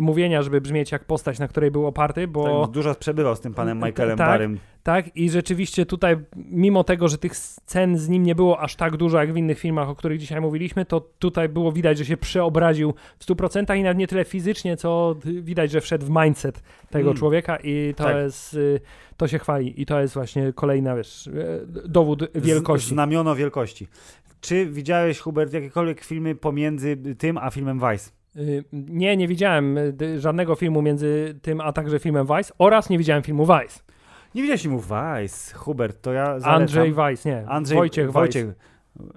mówienia, żeby brzmieć jak postać, na której był oparty, bo... Tak, dużo przebywał z tym panem Tak, Michaelem tak. Barrym. Tak, i rzeczywiście tutaj, mimo tego, że tych scen z nim nie było aż tak dużo jak w innych filmach, o których dzisiaj mówiliśmy, to tutaj było widać, że się przeobraził w 100% i nawet nie tyle fizycznie, co widać, że wszedł w mindset tego Mm. człowieka i to Tak. jest, y, to się chwali i to jest właśnie kolejna, wiesz, y, dowód Z- wielkości. Znamiono wielkości. Czy widziałeś, Hubert, jakiekolwiek filmy pomiędzy tym a filmem Vice? Y, Nie, nie widziałem y, żadnego filmu między tym, a także filmem Vice oraz nie widziałem filmu Vice. Nie widziałeś filmu Vice, Hubert, to ja zalecam. Andrzej Weiss, nie, Andrzej Wojciech Weiss, Wojciech.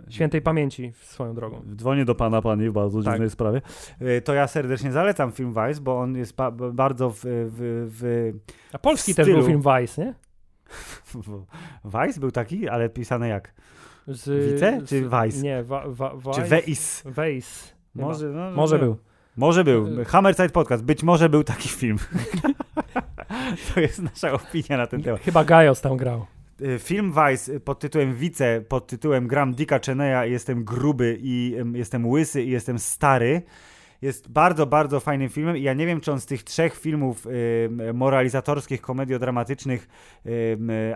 świętej pamięci swoją drogą. Dzwonię do pana, pani w bardzo Tak. dziwnej sprawie. Y, To ja serdecznie zalecam film Vice, bo on jest ba- ba- bardzo w, w, w, A polski W też był film Vice, nie? Vice był taki, ale pisane jak? Z, Wice czy Weiss? Nie, wa, wa, Czy Weiss. Weiss? Może, no, Może był. Może był. Y- Hammerside Podcast. Być może był taki film. to jest nasza opinia na ten temat. Chyba Gajos tam grał. Y, Film Vice pod tytułem Wice, pod tytułem Gram Dicka Cheneya, jestem gruby i em, jestem łysy i jestem stary. Jest bardzo, bardzo fajnym filmem i ja nie wiem, czy on z tych trzech filmów moralizatorskich, komediodramatycznych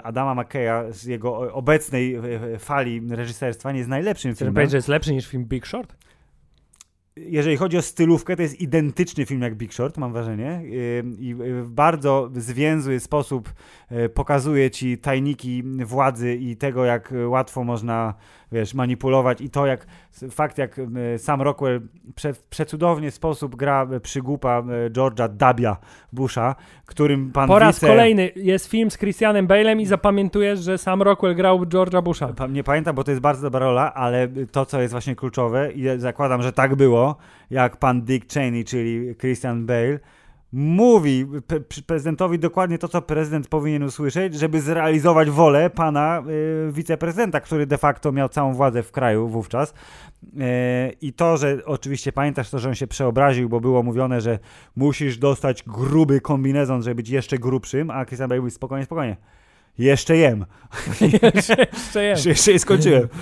Adama McKeya z jego obecnej y, fali reżyserstwa nie jest najlepszym Chcesz filmem. powiedzieć, że jest lepszy niż film Big Short? Jeżeli chodzi o stylówkę, to jest identyczny film jak Big Short, mam wrażenie. Ym, I w bardzo zwięzły sposób y, pokazuje ci tajniki władzy i tego, jak łatwo można, wiesz, manipulować i to, jak fakt, jak sam Rockwell prze, w przecudowny sposób gra przygłupa George'a Dabia Busha, którym pan Po raz wice... kolejny jest film z Christianem Bale'em i zapamiętujesz, że sam Rockwell grał George'a Busha. Nie pamiętam, bo to jest bardzo dobra rola, ale to, co jest właśnie kluczowe, i zakładam, że tak było, jak pan Dick Cheney, czyli Christian Bale, mówi prezydentowi dokładnie to, co prezydent powinien usłyszeć, żeby zrealizować wolę pana y, wiceprezydenta, który de facto miał całą władzę w kraju wówczas. E, I to, że oczywiście pamiętasz to, że on się przeobraził, bo było mówione, że musisz dostać gruby kombinezon, żeby być jeszcze grubszym, a Christian Bale mówi spokojnie, spokojnie. Jeszcze jem. Jeszcze. Jeszcze, jeszcze nie skończyłem.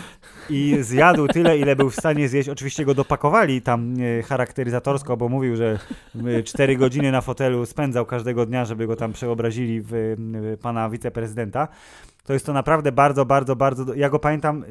I zjadł tyle, ile był w stanie zjeść. Oczywiście go dopakowali tam e, charakteryzatorsko, bo mówił, że e, cztery godziny na fotelu spędzał każdego dnia, żeby go tam przeobrazili w, e, pana wiceprezydenta. To jest to naprawdę bardzo, bardzo, bardzo. Ja go pamiętam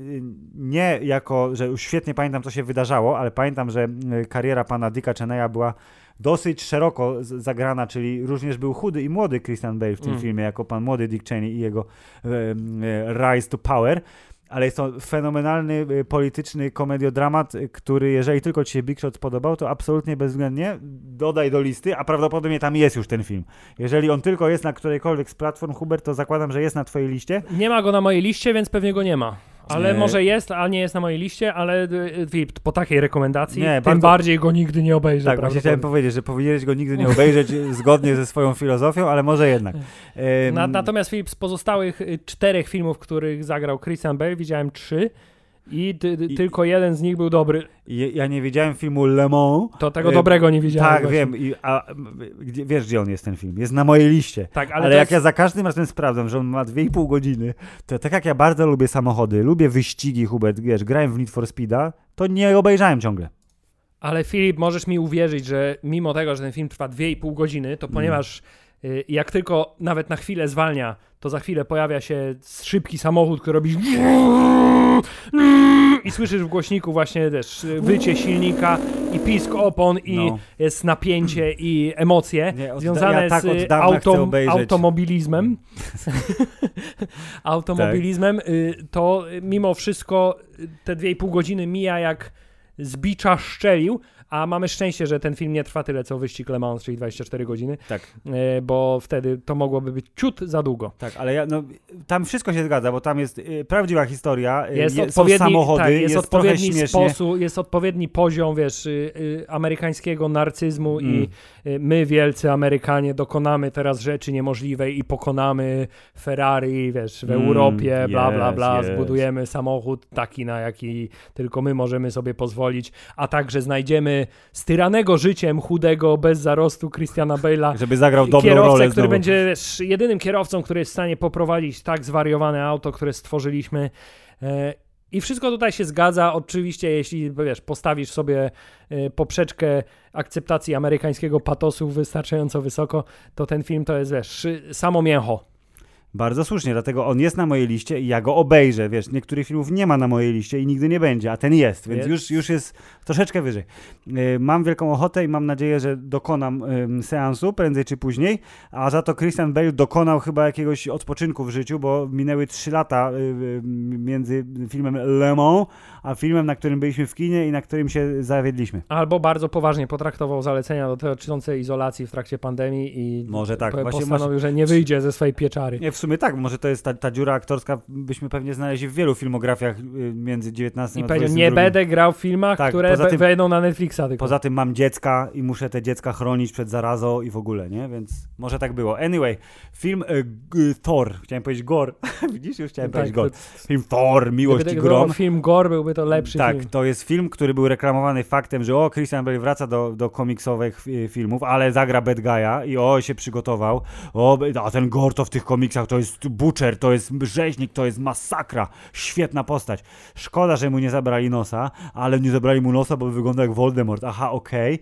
nie jako, że już świetnie pamiętam, co się wydarzało, ale pamiętam, że kariera pana Dicka Cheneya była dosyć szeroko zagrana, czyli również był chudy i młody Christian Bale w tym Mm. filmie, jako pan młody Dick Cheney i jego e, e, Rise to Power. Ale jest to fenomenalny, y, polityczny komediodramat, y, który jeżeli tylko ci się Big Shot spodobał, to absolutnie bezwzględnie dodaj do listy, a prawdopodobnie tam jest już ten film. Jeżeli on tylko jest na którejkolwiek z platform, Hubert, to zakładam, że jest na twojej liście. Nie ma go na mojej liście, więc pewnie go nie ma. Ale może jest, a nie jest na mojej liście, ale Filip, po takiej rekomendacji, Nie, tym bardzo- bardziej go nigdy nie obejrzę. Tak, właśnie chciałem powiedzieć, że powinieneś go nigdy nie obejrzeć zgodnie ze swoją filozofią, ale może jednak. Na, natomiast Filip, z pozostałych y, czterech filmów, których zagrał Christian Bale, widziałem trzy i, ty, ty, I- tylko jeden z nich był dobry. ja, ja nie widziałem filmu Le Mans. To tego Y, dobrego nie widziałem. Tak, właśnie. wiem. I, a, gdzie, wiesz, gdzie on jest ten film? Jest na mojej liście. Tak, ale, Ale, jak jest... ja za każdym razem sprawdzam, że on ma 2,5 godziny, to tak jak ja bardzo lubię samochody, lubię wyścigi, Hubert, wiesz, grałem w Need for Speeda, to nie obejrzałem ciągle. Ale Filip, możesz mi uwierzyć, że mimo tego, że ten film trwa 2,5 godziny, to Mm. ponieważ y, jak tylko nawet na chwilę zwalnia, to za chwilę pojawia się szybki samochód, który robi i słyszysz w głośniku właśnie też wycie silnika i pisk opon i No. jest napięcie i emocje Nie, związane ja tak z y, autom, automobilizmem. automobilizmem, y, to y, mimo wszystko y, te 2,5 godziny mija jak z bicza szczelił, a mamy szczęście, że ten film nie trwa tyle co wyścig Le Mans, czyli 24 godziny, Tak, e, bo wtedy to mogłoby być ciut za długo. tak, ale ja, no, tam wszystko się zgadza, bo tam jest y, prawdziwa historia, y, Jest je- odpowiedni, są samochody, tak, jest, jest, odpowiedni sposób, jest odpowiedni poziom, wiesz, y, y, amerykańskiego narcyzmu Mm. i y, my, wielcy Amerykanie, dokonamy teraz rzeczy niemożliwej i pokonamy Ferrari, wiesz, w Mm, Europie, bla, bla, yes, bla, yes. zbudujemy samochód taki, na jaki tylko my możemy sobie pozwolić, a także znajdziemy styranego życiem, chudego, bez zarostu Christiana Bale'a, Żeby zagrał dobrą kierowcę, rolę który znowu. będzie wiesz, jedynym kierowcą, który jest w stanie poprowadzić tak zwariowane auto, które stworzyliśmy. E, I wszystko tutaj się zgadza. Oczywiście, jeśli wiesz, postawisz sobie e, poprzeczkę akceptacji amerykańskiego patosu wystarczająco wysoko, to ten film to jest wiesz, samo mięcho. Bardzo słusznie, dlatego on jest na mojej liście i ja go obejrzę. Wiesz, niektórych filmów nie ma na mojej liście i nigdy nie będzie, a ten jest, więc już, już jest troszeczkę wyżej. Y, Mam wielką ochotę i mam nadzieję, że dokonam seansu prędzej czy później, a za to Christian Bale dokonał chyba jakiegoś odpoczynku w życiu, bo minęły 3 lata y, y, między filmem Le Mans, a filmem, na którym byliśmy w kinie i na którym się zawiedliśmy. Albo bardzo poważnie potraktował zalecenia dotyczące izolacji w trakcie pandemii i Może tak, po- właśnie postanowił, że nie wyjdzie ze swojej pieczary. Nie, w sumie tak, może to jest ta, ta dziura aktorska, byśmy pewnie znaleźli w wielu filmografiach y, między 19 I a powiedział, 22. nie będę grał w filmach, Tak, które tym- wejdą na Netflixa tylko. Poza tym mam dziecka i muszę te dziecka chronić przed zarazą i w ogóle, nie? Więc może tak było. Anyway, film y, g, Thor, chciałem powiedzieć Gore. Widzisz, już chciałem Tak, powiedzieć Gore. Film Thor, Miłość i Grom. film Gore, byłby to lepszy Tak, film. to jest film, który był reklamowany faktem, że o, Christian Bale wraca do, do komiksowych y, filmów, ale zagra bad guy'a i o, się przygotował. O, a ten Gore to w tych komiksach to jest butcher, to jest rzeźnik, to jest masakra. Świetna postać. Szkoda, że mu nie zabrali nosa, ale nie zabrali mu nosa, bo wygląda jak Voldemort. Aha, okej.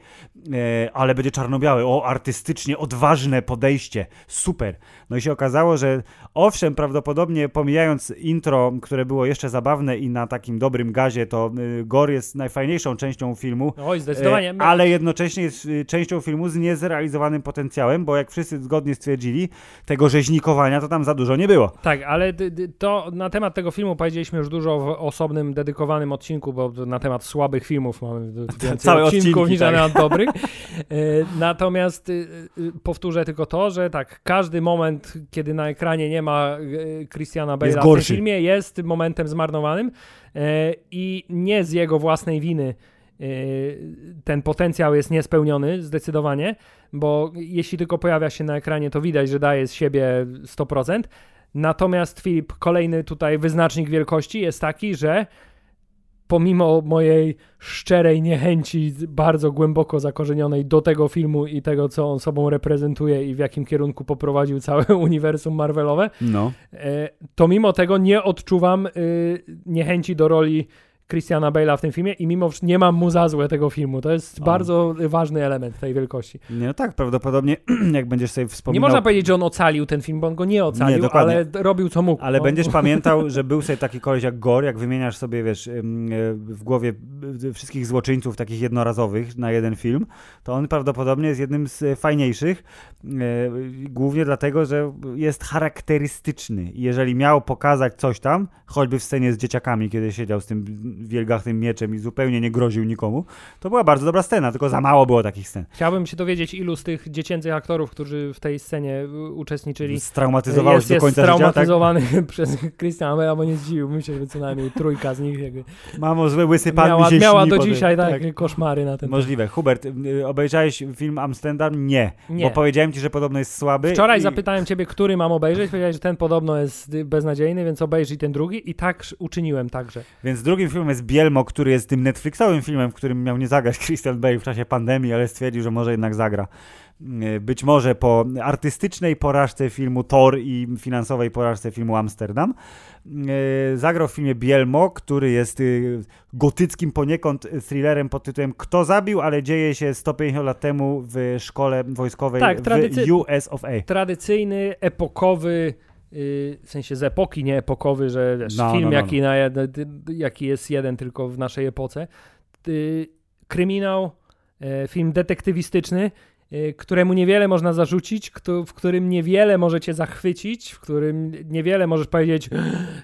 E, Ale będzie czarno-biały. O, artystycznie, odważne podejście. Super. No i się okazało, że owszem, prawdopodobnie pomijając intro, które było jeszcze zabawne i na takim dobrym gazie, to y, Gore jest najfajniejszą częścią filmu. Oj, zdecydowanie. E, ale jednocześnie jest y, częścią filmu z niezrealizowanym potencjałem, bo jak wszyscy zgodnie stwierdzili, tego rzeźnikowania to tam za dużo nie było. Tak, ale to na temat tego filmu powiedzieliśmy już dużo w osobnym, dedykowanym odcinku, bo na temat słabych filmów mamy więcej Całe odcinków odcinki, niż na tak. temat dobrych. E, Natomiast y, powtórzę tylko to, że tak, każdy moment, kiedy na ekranie nie ma y, Christiana Bale'a w tym filmie, jest momentem zmarnowanym e, i nie z jego własnej winy ten potencjał jest niespełniony zdecydowanie, bo jeśli tylko pojawia się na ekranie, to widać, że daje z siebie 100%. Natomiast Filip, kolejny tutaj wyznacznik wielkości jest taki, że pomimo mojej szczerej niechęci, bardzo głęboko zakorzenionej do tego filmu i tego, co on sobą reprezentuje i w jakim kierunku poprowadził całe uniwersum Marvelowe, No. e, to mimo tego nie odczuwam y, niechęci do roli Christiana Bale'a w tym filmie i mimo wszystko nie mam mu za złe tego filmu. To jest O. bardzo ważny element tej wielkości. Nie, no tak, prawdopodobnie jak będziesz sobie Nie wspominał... można powiedzieć, że on ocalił ten film, bo on go nie ocalił, Nie, ale robił co mógł. Ale no. będziesz pamiętał, że był sobie taki koleś jak Gore, jak wymieniasz sobie, wiesz, e, w głowie y, wszystkich złoczyńców takich jednorazowych na jeden film, to on prawdopodobnie jest jednym z e, fajniejszych, e, głównie dlatego, że jest charakterystyczny. I jeżeli miał pokazać coś tam, choćby w scenie z dzieciakami, kiedy siedział z tym wielgachnym mieczem i zupełnie nie groził nikomu, to była bardzo dobra scena, tylko za mało było takich scen. Chciałbym się dowiedzieć, ilu z tych dziecięcych aktorów, którzy w tej scenie uczestniczyli, Straumatyzowałeś jest, do jest końca życia, tak? straumatyzowany przez Christiana Bale'a, bo nie zdziwiłbym się, że co najmniej trójka z nich jakby Mamo, zły łysy pan miała, mi się miała do dzisiaj tak, koszmary na ten temat. Możliwe. Hubert, y, obejrzałeś film Amsterdam? Nie, Nie. Bo powiedziałem ci, że podobno jest słaby. Wczoraj i... zapytałem ciebie, który mam obejrzeć, powiedziałeś, że ten podobno jest beznadziejny, więc obejrzyj ten drugi i tak uczyniłem także. Więc drugim filmem jest Bielmo, który jest tym Netflixowym filmem, w którym miał nie zagrać Christian Bale w czasie pandemii, ale stwierdził, że może jednak zagra. Y, Być może po artystycznej porażce filmu Thor i finansowej porażce filmu Amsterdam. y, Zagrał w filmie Bielmo, który jest y, gotyckim poniekąd thrillerem pod tytułem Kto zabił, ale dzieje się 150 lat temu w szkole wojskowej Tak, tradycy- w US of A. Tradycyjny, epokowy, w sensie z epoki, nie epokowy, że wiesz, No, film no, no, Jaki, na, jed- jaki jest jeden tylko w naszej epoce. Kryminał, e, film detektywistyczny któremu niewiele można zarzucić, w którym niewiele możecie zachwycić, w którym niewiele możesz powiedzieć,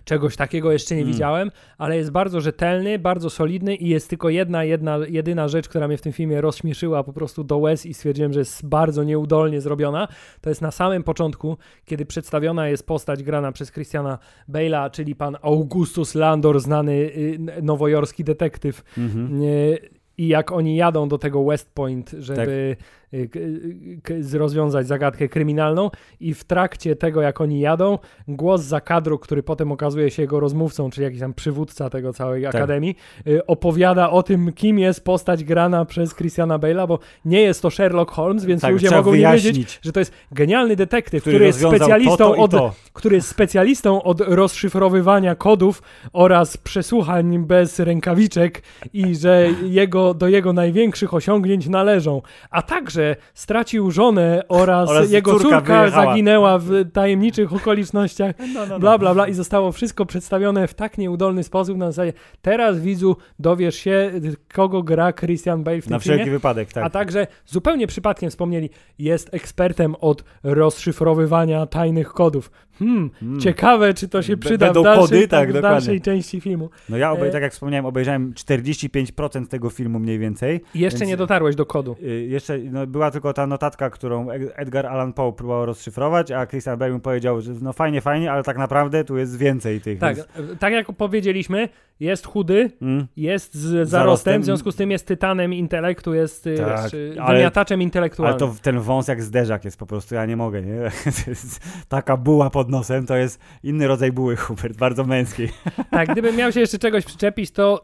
czegoś takiego jeszcze nie Mm. widziałem, ale jest bardzo rzetelny, bardzo solidny i jest tylko jedna, jedna, jedyna rzecz, która mnie w tym filmie rozśmieszyła po prostu do łez i stwierdziłem, że jest bardzo nieudolnie zrobiona. To jest na samym początku, kiedy przedstawiona jest postać grana przez Christiana Bale'a, czyli pan Augustus Landor, znany y, nowojorski detektyw. Mhm. Y, I jak oni jadą do tego West Point, żeby Tak. Y, rozwiązać zagadkę kryminalną, i w trakcie tego, jak oni jadą, głos za kadru, który potem okazuje się jego rozmówcą, czyli jakiś tam przywódca tego całej Tak. akademii, y, opowiada o tym, kim jest postać grana przez Christiana Bale'a, bo nie jest to Sherlock Holmes, więc Tak, ludzie mogą nie wiedzieć, że to jest genialny detektyw, który, który, jest specjalistą to, to od to. który jest specjalistą od rozszyfrowywania kodów oraz przesłuchań bez rękawiczek i że jego, do jego największych osiągnięć należą. A także stracił żonę oraz, Oraz jego córka córka, wyjechała. zaginęła w tajemniczych okolicznościach. No, no, no. Bla, bla, bla. I zostało wszystko przedstawione w tak nieudolny sposób na zasadzie teraz widzu dowiesz się, kogo gra Christian Bale w tym Na filmie. wszelki wypadek, tak. A także zupełnie przypadkiem wspomnieli, jest ekspertem od rozszyfrowywania tajnych kodów. Hmm, Mm. ciekawe, czy to się przyda w będą dalszej, kody? tak, w dalszej części filmu. No ja, obej- E- tak jak wspomniałem, obejrzałem 45% tego filmu mniej więcej. I jeszcze Więc- nie dotarłeś do kodu. Y, Jeszcze no, była tylko ta notatka, którą Ed- Edgar Allan Poe próbował rozszyfrować, a Christian Bale mu powiedział, że no fajnie, fajnie, ale tak naprawdę tu jest więcej tych. Tak, więc- tak jak powiedzieliśmy, jest chudy, Mm. jest z zarostem, Zarostem. w związku z tym jest tytanem intelektu, jest y, Tak, wiesz, y, ale- wymiataczem Ale intelektualnym. to ten wąs jak zderzak jest po prostu, ja nie mogę, nie? Taka buła pod nosem, to jest inny rodzaj buły, Hubert, bardzo męskiej. Tak, gdybym miał się jeszcze czegoś przyczepić, to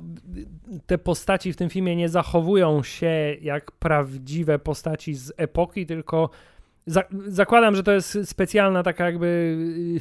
te postaci w tym filmie nie zachowują się jak prawdziwe postaci z epoki, tylko za zakładam, że to jest specjalna taka jakby y, y,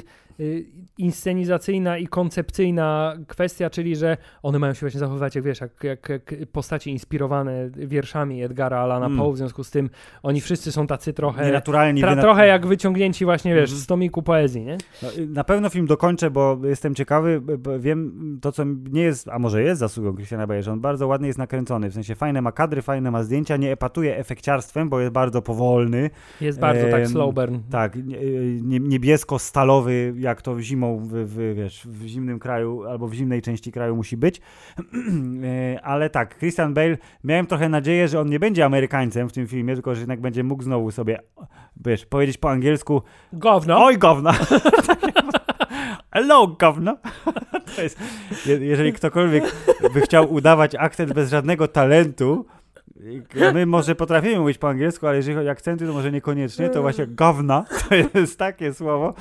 inscenizacyjna i koncepcyjna kwestia, czyli że one mają się właśnie zachowywać jak wiesz, jak, jak, jak postaci inspirowane wierszami Edgara Allana Mm. Poe, w związku z tym oni wszyscy są tacy trochę Nienaturalnie. tra, trochę jak wyciągnięci właśnie, wiesz, Mhm. z tomiku poezji, nie? No, y, Na pewno film dokończę, bo jestem ciekawy, bo wiem to, co nie jest, a może jest zasługą Christiana Bale, że on bardzo ładnie jest nakręcony, w sensie fajne ma kadry, fajne ma zdjęcia, nie epatuje efekciarstwem, bo jest bardzo powolny, Jest bardzo tak Em, slow burn. tak, y, nie, niebiesko-stalowy, jak to zimą w, w, wiesz, w zimnym kraju albo w zimnej części kraju musi być, Y, ale tak, Christian Bale, miałem trochę nadzieję, że on nie będzie Amerykańcem w tym filmie, tylko że jednak będzie mógł znowu sobie, wiesz, powiedzieć po angielsku, Gówno. Oj, gówno! Hello, gówno! To jest, je, jeżeli ktokolwiek by chciał udawać akcent bez żadnego talentu, my może potrafimy mówić po angielsku, ale jeżeli chodzi o akcenty, to może niekoniecznie, to właśnie gówna to jest takie słowo,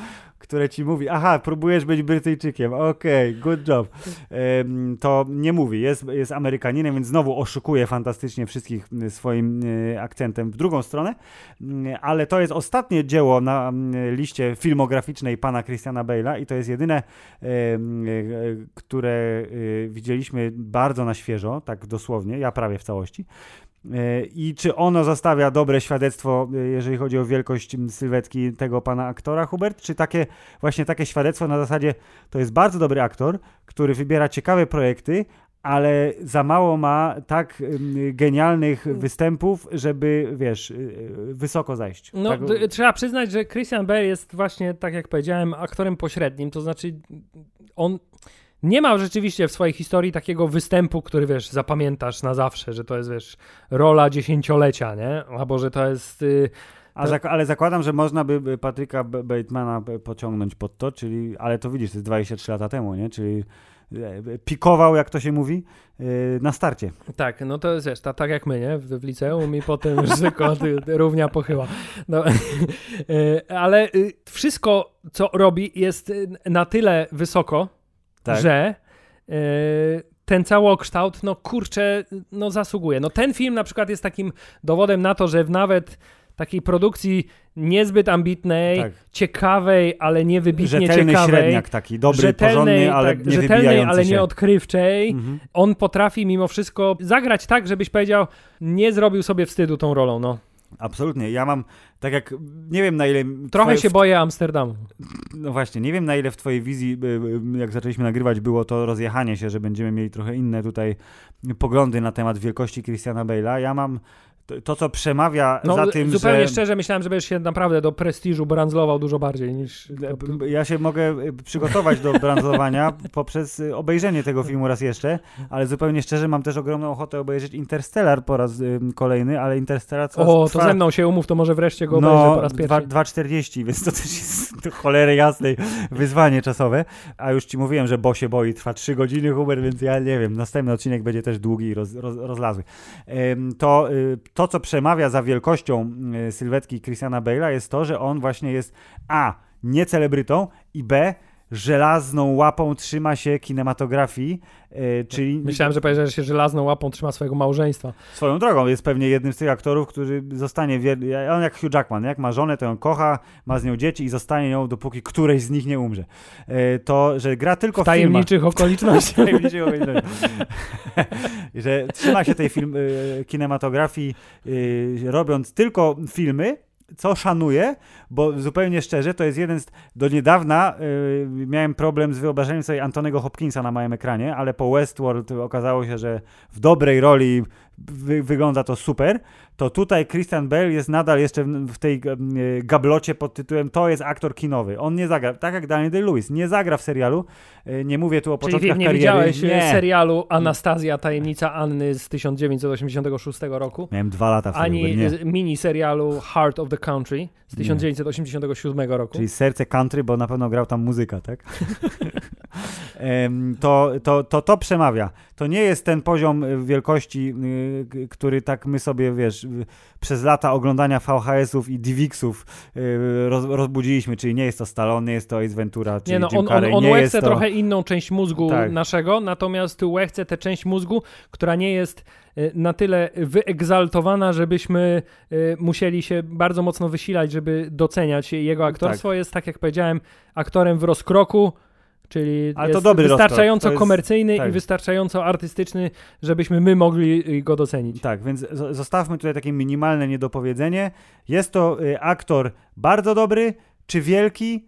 które ci mówi, aha, próbujesz być Brytyjczykiem, okej, good job. To nie mówi, jest, jest Amerykaninem, więc znowu oszukuje fantastycznie wszystkich m, swoim e, akcentem w drugą stronę, Mm, ale to jest ostatnie dzieło na mm, liście filmograficznej pana Christiana Bale'a i to jest jedyne, e, które widzieliśmy bardzo na świeżo, tak dosłownie, ja prawie w całości. E, I czy ono zostawia dobre świadectwo, e, jeżeli chodzi o wielkość sylwetki tego pana aktora, Hubert? Czy takie właśnie takie świadectwo na zasadzie to jest bardzo dobry aktor, który wybiera ciekawe projekty, ale za mało ma tak genialnych występów, żeby, wiesz, y, wysoko zajść. No, tak, trzeba przyznać, że Christian Bale jest właśnie, tak jak powiedziałem, aktorem pośrednim, to znaczy on nie ma rzeczywiście w swojej historii takiego występu, który, wiesz, zapamiętasz na zawsze, że to jest, wiesz, rola dziesięciolecia, nie? Albo, że to jest... Y, A zak- ale zakładam, że można by Patryka Batemana pociągnąć pod to, czyli, ale to widzisz, to jest 23 lata temu, nie? Czyli e, pikował, jak to się mówi, e, na starcie. tak, no to jest, wiesz, ta, tak jak my, nie? W, w liceum i potem już tylko ty- równia pochyła. No, y, ale y, wszystko, co robi, jest y, na tyle wysoko, Tak. że e, ten całokształt, no kurczę, no zasługuje. No ten film na przykład jest takim dowodem na to, że w nawet takiej produkcji niezbyt ambitnej, Tak. ciekawej, ale nie wybitnie Rzetelny ciekawej, średniak taki, dobry, rzetelnej, porządny, ale tak, nie rzetelnej, ale się. nie odkrywczej, Mhm. on potrafi mimo wszystko zagrać tak, żebyś powiedział, nie zrobił sobie wstydu tą rolą, no. Absolutnie. Ja mam, tak jak, nie wiem na ile... Trochę twoje- się boję Amsterdamu. No właśnie, nie wiem na ile w twojej wizji, jak zaczęliśmy nagrywać, było to rozjechanie się, że będziemy mieli trochę inne tutaj poglądy na temat wielkości Christiana Bale'a. Ja mam to, to, co przemawia No, za tym, zupełnie że... szczerze myślałem, że będziesz się naprawdę do prestiżu brandzlował dużo bardziej niż... Ja się mogę y, przygotować do brandzlowania poprzez y, obejrzenie tego filmu raz jeszcze, ale zupełnie szczerze mam też ogromną ochotę obejrzeć Interstellar po raz kolejny, ale Interstellar co O, to trwa... ze mną się umów, to może wreszcie go obejrzę No, po raz pierwszy. 2,40, więc to też jest do cholery jasnej wyzwanie czasowe. A już ci mówiłem, że Bo się boi, trwa 3 godziny, Hubert, więc ja nie wiem, następny odcinek będzie też długi i roz, roz, rozlazły. To, y, to, co przemawia za wielkością y, sylwetki Christiana Bale'a jest to, że on właśnie jest A, nie celebrytą i B, żelazną łapą trzyma się kinematografii, y, czyli Myślałem, że powiesz, że się żelazną łapą trzyma swojego małżeństwa. Swoją drogą jest pewnie jednym z tych aktorów, który zostanie. On jak Hugh Jackman, jak ma żonę, to ją kocha, ma z nią dzieci i zostanie nią, dopóki któreś z nich nie umrze. E, To, że gra tylko W w tajemniczych okolicznościach. Tajemniczych okolicznościach. że trzyma się tej film, e, kinematografii, robiąc tylko filmy, co szanuję, bo zupełnie szczerze, to jest jeden z. Do niedawna y, miałem problem z wyobrażeniem sobie Antonego Hopkinsa na małym ekranie, ale po Westworld okazało się, że w dobrej roli wy, wygląda to super. To tutaj Christian Bale jest nadal jeszcze w, tej y, gablocie pod tytułem To jest aktor kinowy. On nie zagra, tak jak Daniel Day-Lewis, nie zagra w serialu. Y, nie mówię tu o Czyli początkach nie kariery. widziałeś nie. serialu Anastazja, tajemnica Anny z 1986 roku? Miałem dwa lata w Ani nie. mini serialu Heart of the Country z 1987 roku. Czyli serce country, bo na pewno grał tam muzyka, tak? To, to, to, to przemawia. To nie jest ten poziom y, wielkości, y, który tak my sobie, wiesz, przez lata oglądania VHS-ów i DivXów y, roz, rozbudziliśmy, czyli nie jest to Stallone, nie jest to Ace Ventura, czyli Nie no, Jim on, Carrey, on to... trochę inną część mózgu Tak. naszego, natomiast łechce tę część mózgu, która nie jest na tyle wyegzaltowana, żebyśmy musieli się bardzo mocno wysilać, żeby doceniać jego aktorstwo. Jest, tak jak powiedziałem, aktorem w rozkroku, czyli Ale to jest dobry wystarczająco to jest- komercyjny tak. i wystarczająco artystyczny, żebyśmy my mogli y, go docenić. Tak, więc zo- zostawmy tutaj takie minimalne niedopowiedzenie. Jest to y, aktor bardzo dobry, czy wielki?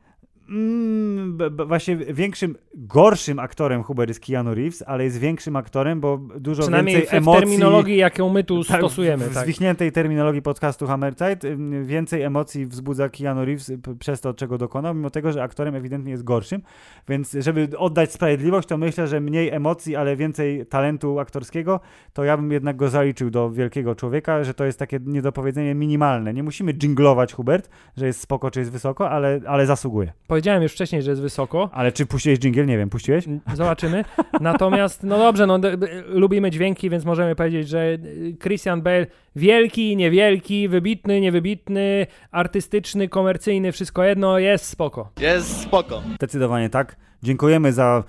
Mm, b- b- właśnie większym, gorszym aktorem Hubert jest Keanu Reeves, ale jest większym aktorem, bo dużo Przynajmniej więcej w, w emocji... terminologii, jaką my tu tak, stosujemy. W Tak. zwichniętej terminologii podcastu Hammerzeit więcej emocji wzbudza Keanu Reeves przez to, czego dokonał, mimo tego, że aktorem ewidentnie jest gorszym. Więc żeby oddać sprawiedliwość, to myślę, że mniej emocji, ale więcej talentu aktorskiego, to ja bym jednak go zaliczył do wielkiego człowieka, że to jest takie niedopowiedzenie minimalne. Nie musimy dżinglować Hubert, że jest spoko, czy jest wysoko, ale, ale zasługuje. Powiedziałem już wcześniej, że jest wysoko. Ale czy puściłeś dżingiel? Nie wiem, puściłeś? Zobaczymy. Natomiast, no dobrze, no, lubimy dźwięki, więc możemy powiedzieć, że y, Christian Bale wielki, niewielki, wybitny, niewybitny, artystyczny, komercyjny, wszystko jedno, jest spoko. Jest spoko. Zdecydowanie tak. Dziękujemy za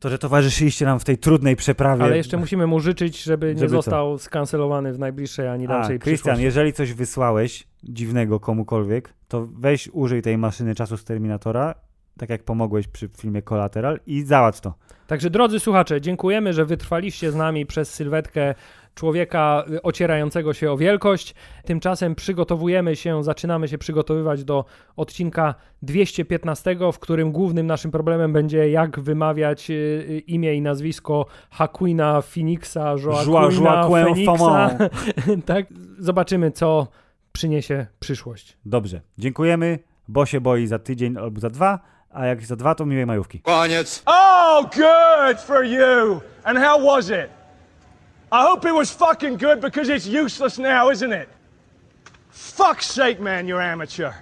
to, że towarzyszyliście nam w tej trudnej przeprawie. Ale jeszcze musimy mu życzyć, żeby nie Żeby co? został skancelowany w najbliższej ani dalszej Krystian, jeżeli coś wysłałeś dziwnego komukolwiek, to weź użyj tej maszyny czasu z Terminatora, tak jak pomogłeś przy filmie Collateral i załatw to. Także drodzy słuchacze, dziękujemy, że wytrwaliście z nami przez sylwetkę człowieka y, ocierającego się o wielkość. Tymczasem przygotowujemy się, zaczynamy się przygotowywać do odcinka 215, w którym głównym naszym problemem będzie jak wymawiać y, y, imię i nazwisko Hakuina Phoenixa, Joaquina Joaquin Phoenixa. tak, zobaczymy co przyniesie przyszłość. Dobrze, dziękujemy, bo się boi za tydzień albo za dwa, a jak za dwa, to miłej majówki. Koniec. Oh, good for you. And how was it? I hope it was fucking good because it's useless now, isn't it? Fuck's sake, man, you're amateur.